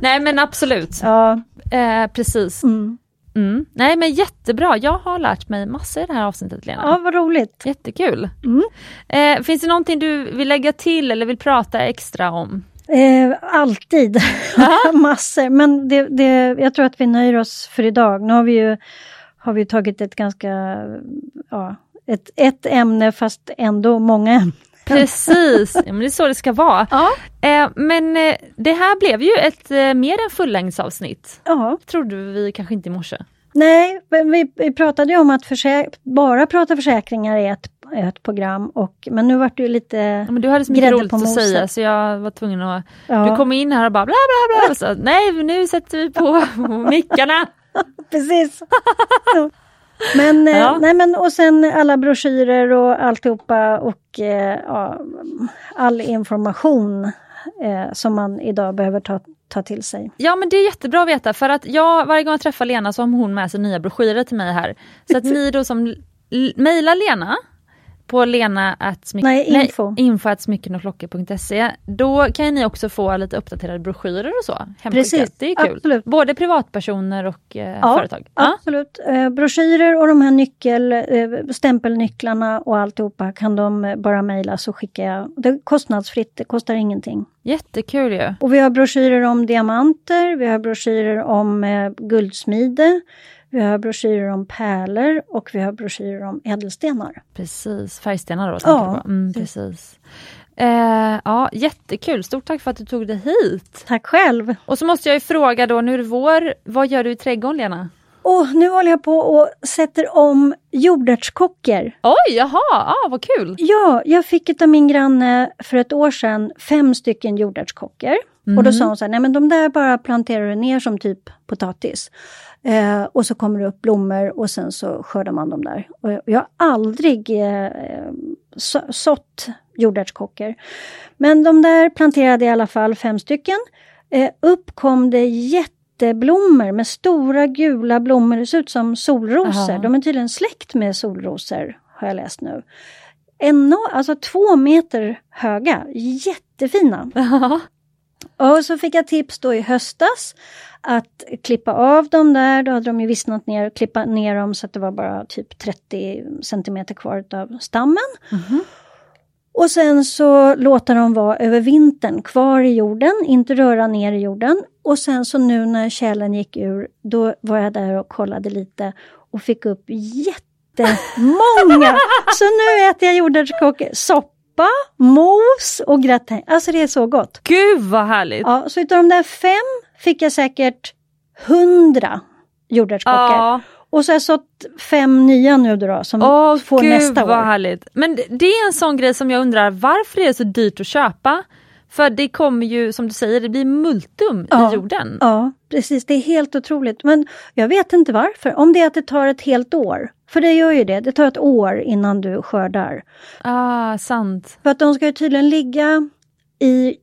Nej men absolut, Ja, eh, precis. mm. Mm. Nej men jättebra, jag har lärt mig massor i det här avsnittet Lena. ja vad roligt. Jättekul. Mm. Eh, finns det någonting du vill lägga till eller vill prata extra om? Eh, alltid massor, men det, det, jag tror att vi nöjer oss för idag. Nu har vi ju har vi tagit ett ganska, ja, ett, ett ämne fast ändå många ämnen. Precis, ja, men det är så det ska vara. Ja. Eh, men eh, det här blev ju ett eh, mer än fullängdsavsnitt. ja. trodde vi kanske inte i morse. Nej, men vi, vi pratade ju om att bara prata försäkringar är ett, ett program. Och, men nu vart det ju lite Ja, men du hade så mycket roligt att säga så jag var tvungen att... Ja. Du kom in här och bara bla bla bla. Så, Nej, nu sätter vi på mickarna. Precis. Men, eh, Ja. nej men och sen alla broschyrer och alltihopa och eh, ja, all information eh, som man idag behöver ta, ta till sig. Ja men det är jättebra att veta för att jag, varje gång jag träffar Lena så har hon med sig nya broschyrer till mig här. Så att ni då som mejlar Lena på lena Nej, info. info at smyckenochklockor.se Då kan ni också få lite uppdaterade broschyrer och så. Precis, Det är kul. absolut. Både privatpersoner och eh, Ja, företag. Ja. Absolut. Eh, broschyrer och de här nyckel, eh, stämpelnycklarna och alltihopa kan de bara mejla så skickar jag. Det är kostnadsfritt, det kostar ingenting. Jättekul ju. Och vi har broschyrer om diamanter, vi har broschyrer om eh, guldsmide, vi har broschyrer om pärlor och vi har broschyrer om ädelstenar. Precis, färgstenar då Ja. Mm, precis. Eh, ja, jättekul, stort tack för att du tog dig hit. Tack själv! Och så måste jag ju fråga då, nu är det vår, vad gör du i trädgården Lena? Och nu håller jag på och sätter om jordärtskockor. Oj, jaha, ah, vad kul! Ja, jag fick av min granne för ett år sedan fem stycken jordärtskockor. Och då sa hon så här, nej men de där bara planterar du ner som typ potatis. Eh, och så kommer det upp blommor och sen så skördar man dem där. Och jag, jag har aldrig eh, så, sått jordärtskockor. Men de där planterade i alla fall fem stycken. Eh, upp kom det jätteblommor med stora gula blommor. Det ser ut som solrosor. Aha. De är tydligen släkt med solrosor har jag läst nu. Enorm, alltså två meter höga, jättefina. Ja. Och så fick jag tips då i höstas att klippa av dem där, då hade de ju vissnat ner, klippa ner dem så att det var bara typ 30 centimeter kvar av stammen. Och sen så låta dem vara över vintern kvar i jorden, inte röra ner i jorden. Och sen så nu när kärlen gick ur, då var jag där och kollade lite och fick upp jättemånga. så nu äter jag jordärtskockor, soppa, mos och gratäng. Alltså det är så gott. Gud vad härligt! Ja, så utav de där fem fick jag säkert hundra jordärtskockor. Ja. Och så har jag sått fem nya nu då, som Åh får gud nästa vad år. härligt! Men det- är en sån grej som jag undrar, varför är det så dyrt att köpa? För det kommer ju, som du säger, det blir multum Ja. i jorden. Ja, precis. Det är helt otroligt. Men jag vet inte varför. Om det är att det tar ett helt år. För det gör ju det. Det tar ett år innan du skördar. Ah, sant. För att de ska ju tydligen ligga i,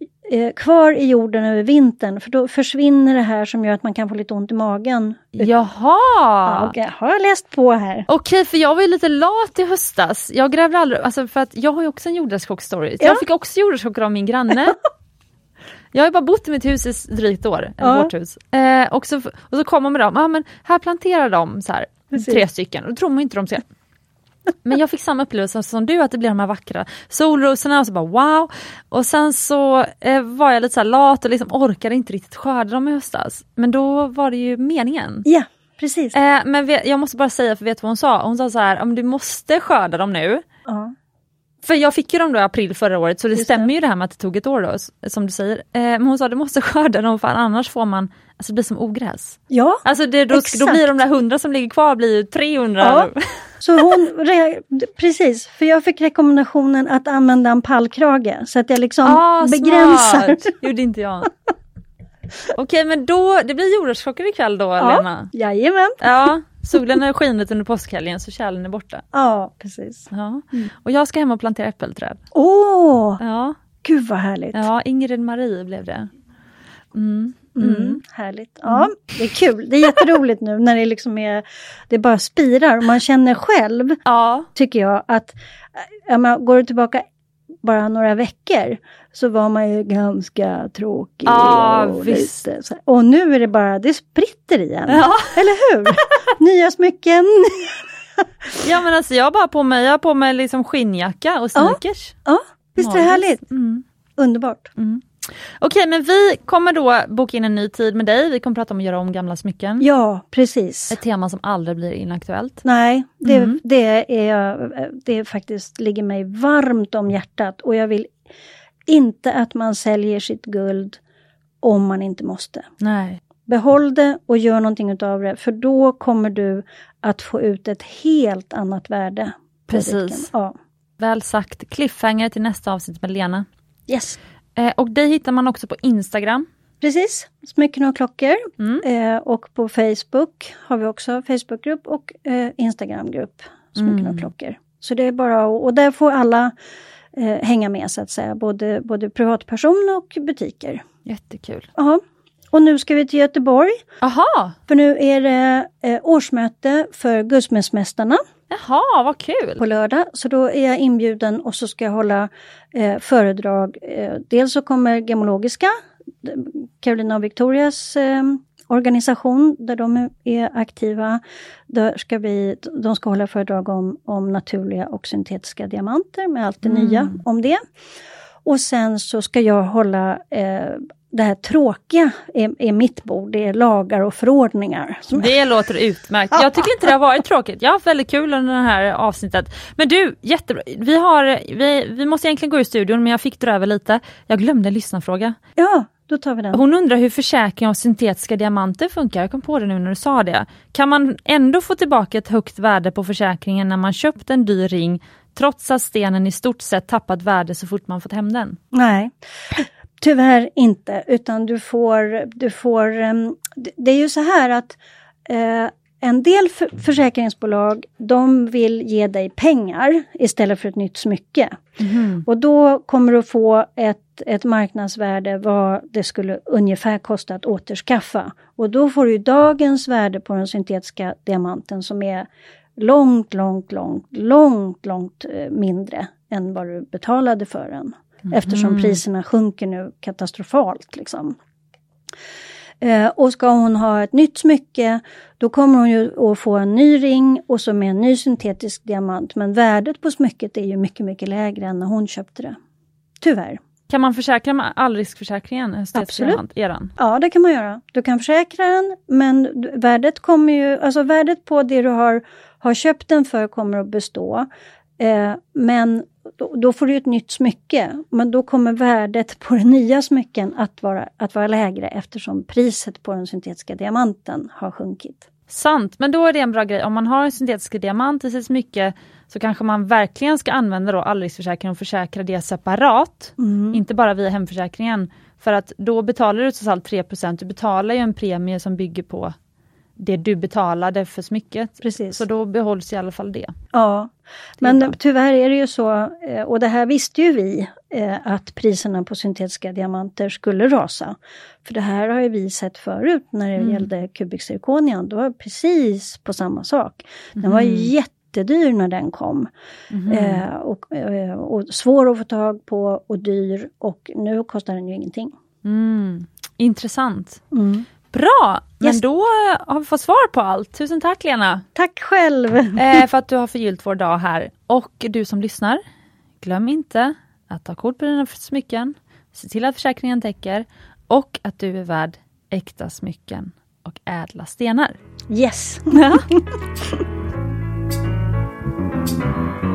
kvar i jorden över vintern. För då försvinner det här som gör att man kan få lite ont i magen. Jaha! Ja, okej. Har jag läst på här? Okej, för jag var ju lite lat i höstas. Jag grävde aldrig, alltså för att jag har ju också en jordärtskocksstory. Ja. Jag fick också jordärtskockor av min granne. Jag har ju bara bott i mitt hus i drygt år, Ja. vårt hus. Eh, och, så, och så kommer med dem, ja men här planterar de så här, tre stycken, och då tror man inte de ska. Men jag fick samma upplevelse som du, att det blir de här vackra solrosorna och så bara wow. Och sen så eh, var jag lite så lat och liksom orkade inte riktigt skörda dem i höstas. Men då var det ju meningen. Ja, precis. Eh, men vet, jag måste bara säga, för vet du vad hon sa? Hon sa så här, om du måste skörda dem nu. Ja. För jag fick ju dem då i april förra året, så det Just stämmer det. ju det här med att det tog ett år då, som du säger. Eh, men hon sa, du måste skörda dem för annars får man, alltså det blir som ogräs. ja, Alltså det, då, då blir de där hundra som ligger kvar blir ju 300. Ja. så hon, re, precis, för jag fick rekommendationen att använda en pallkrage så att jag liksom Ah, begränsar. smart. gjorde inte jag. Okej men då, det blir jordärtskockor ikväll då Ja, Lena? jajamän. Ja, solen har skinit under påskhelgen så kärlen är borta. Ja, precis. Ja. Och jag ska hem och plantera äppelträd. Åh, Ja, gud vad härligt. ja Ingrid Marie blev det. Mm. Mm, härligt. Ja, det är kul. Det är jätteroligt nu när det liksom är, det bara spirar och man känner själv, Ja, tycker jag, att ja, men, går tillbaka bara några veckor så var man ju ganska tråkig. Ja, och, visst. lite och nu är det bara, det spritter igen. Ja. Eller hur? Nya smycken. ja men alltså jag har bara på mig, jag har på mig liksom skinnjacka och sneakers. Ja, visst är det härligt? Mm. Underbart. Okej men vi kommer då boka in en ny tid med dig, vi kommer prata om att göra om gamla smycken. Ja, precis. Ett tema som aldrig blir inaktuellt. Nej, det, Mm. det, är, det faktiskt ligger mig varmt om hjärtat och jag vill inte att man säljer sitt guld om man inte måste. Nej. Behåll det och gör någonting utav det för då kommer du att få ut ett helt annat värde. Precis. Ja. Väl sagt. Cliffhanger till nästa avsnitt med Lena. Yes. Eh, och dig hittar man också på Instagram. Precis, smycken och klockor. Mm. Eh, och på Facebook har vi också Facebookgrupp och eh, Instagramgrupp, smycken Mm. och klockor. Så det är bara att- och där får alla eh, hänga med så att säga, både, både privatperson och butiker. Jättekul. Ja. Och nu ska vi till Göteborg, Aha! för nu är det eh, årsmöte för Guldsmedsmästarna Jaha, vad kul! på lördag. Så då är jag inbjuden och så ska jag hålla eh, föredrag. Eh, dels så kommer Gemologiska, Carolina och Victorias eh, organisation där de är- är aktiva. Där ska vi, de ska hålla föredrag om, om naturliga och syntetiska diamanter med allt det Mm. nya om det. Och sen så ska jag hålla eh, det här tråkiga är, är mitt bord, det är lagar och förordningar. Det låter utmärkt. Jag tycker inte det har varit tråkigt. Jag har haft väldigt kul under det här avsnittet. Men du, jättebra. Vi, har, vi, vi måste egentligen gå ur studion men jag fick dra över lite. Jag glömde en lyssnarfråga. Ja, då tar vi den. Hon undrar hur försäkring av syntetiska diamanter funkar. Jag kom på det nu när du sa det. Kan man ändå få tillbaka ett högt värde på försäkringen när man köpt en dyr ring trots att stenen i stort sett tappat värde så fort man fått hem den? Nej, tyvärr inte. Utan du får, du får ehm, det- är ju så här att eh, en del för, försäkringsbolag, de vill ge dig pengar istället för ett nytt smycke. Och då kommer du få ett, ett marknadsvärde vad det skulle ungefär kosta att återskaffa. Och då får du dagens värde på den syntetiska diamanten som är långt, långt, långt, långt, långt eh, mindre än vad du betalade för den. Eftersom priserna sjunker nu katastrofalt. Liksom. Eh, och ska hon ha ett nytt smycke, då kommer hon ju att få en ny ring och så med en ny syntetisk diamant. Men värdet på smycket är ju mycket, mycket lägre än när hon köpte det. Tyvärr. Kan man försäkra med allriskförsäkringen? Absolut. Eran? Ja, det kan man göra. Du kan försäkra den, men värdet kommer ju, alltså värdet på det du har, har köpt den för kommer att bestå. Eh, men då, då får du ett nytt smycke, men då kommer värdet på den nya smycken att vara, att vara lägre eftersom priset på den syntetiska diamanten har sjunkit. Sant, men då är det en bra grej. Om man har en syntetisk diamant i sitt smycke så kanske man verkligen ska använda då allriskförsäkring och försäkra det separat. Inte bara via hemförsäkringen. För att då betalar du trots allt 3% Du betalar ju en premie som bygger på det du betalade för smycket. Precis. Så då behålls i alla fall det. Ja, men tyvärr är det ju så, eh, och det här visste ju vi, eh, att priserna på syntetiska diamanter skulle rasa. För det här har ju vi sett förut när det Mm. gällde Cubic zirconian, då var det precis på samma sak. Den var Mhm. jättedyr när den kom. Eh, och, och svår att få tag på och dyr och nu kostar den ju ingenting. Mm. Intressant. Bra, men Yes. då har vi fått svar på allt. Tusen tack Lena! Tack själv! eh, för att du har förgyllt vår dag här. Och du som lyssnar, glöm inte att ta kort på dina smycken, se till att försäkringen täcker och att du är värd äkta smycken och ädla stenar. Yes!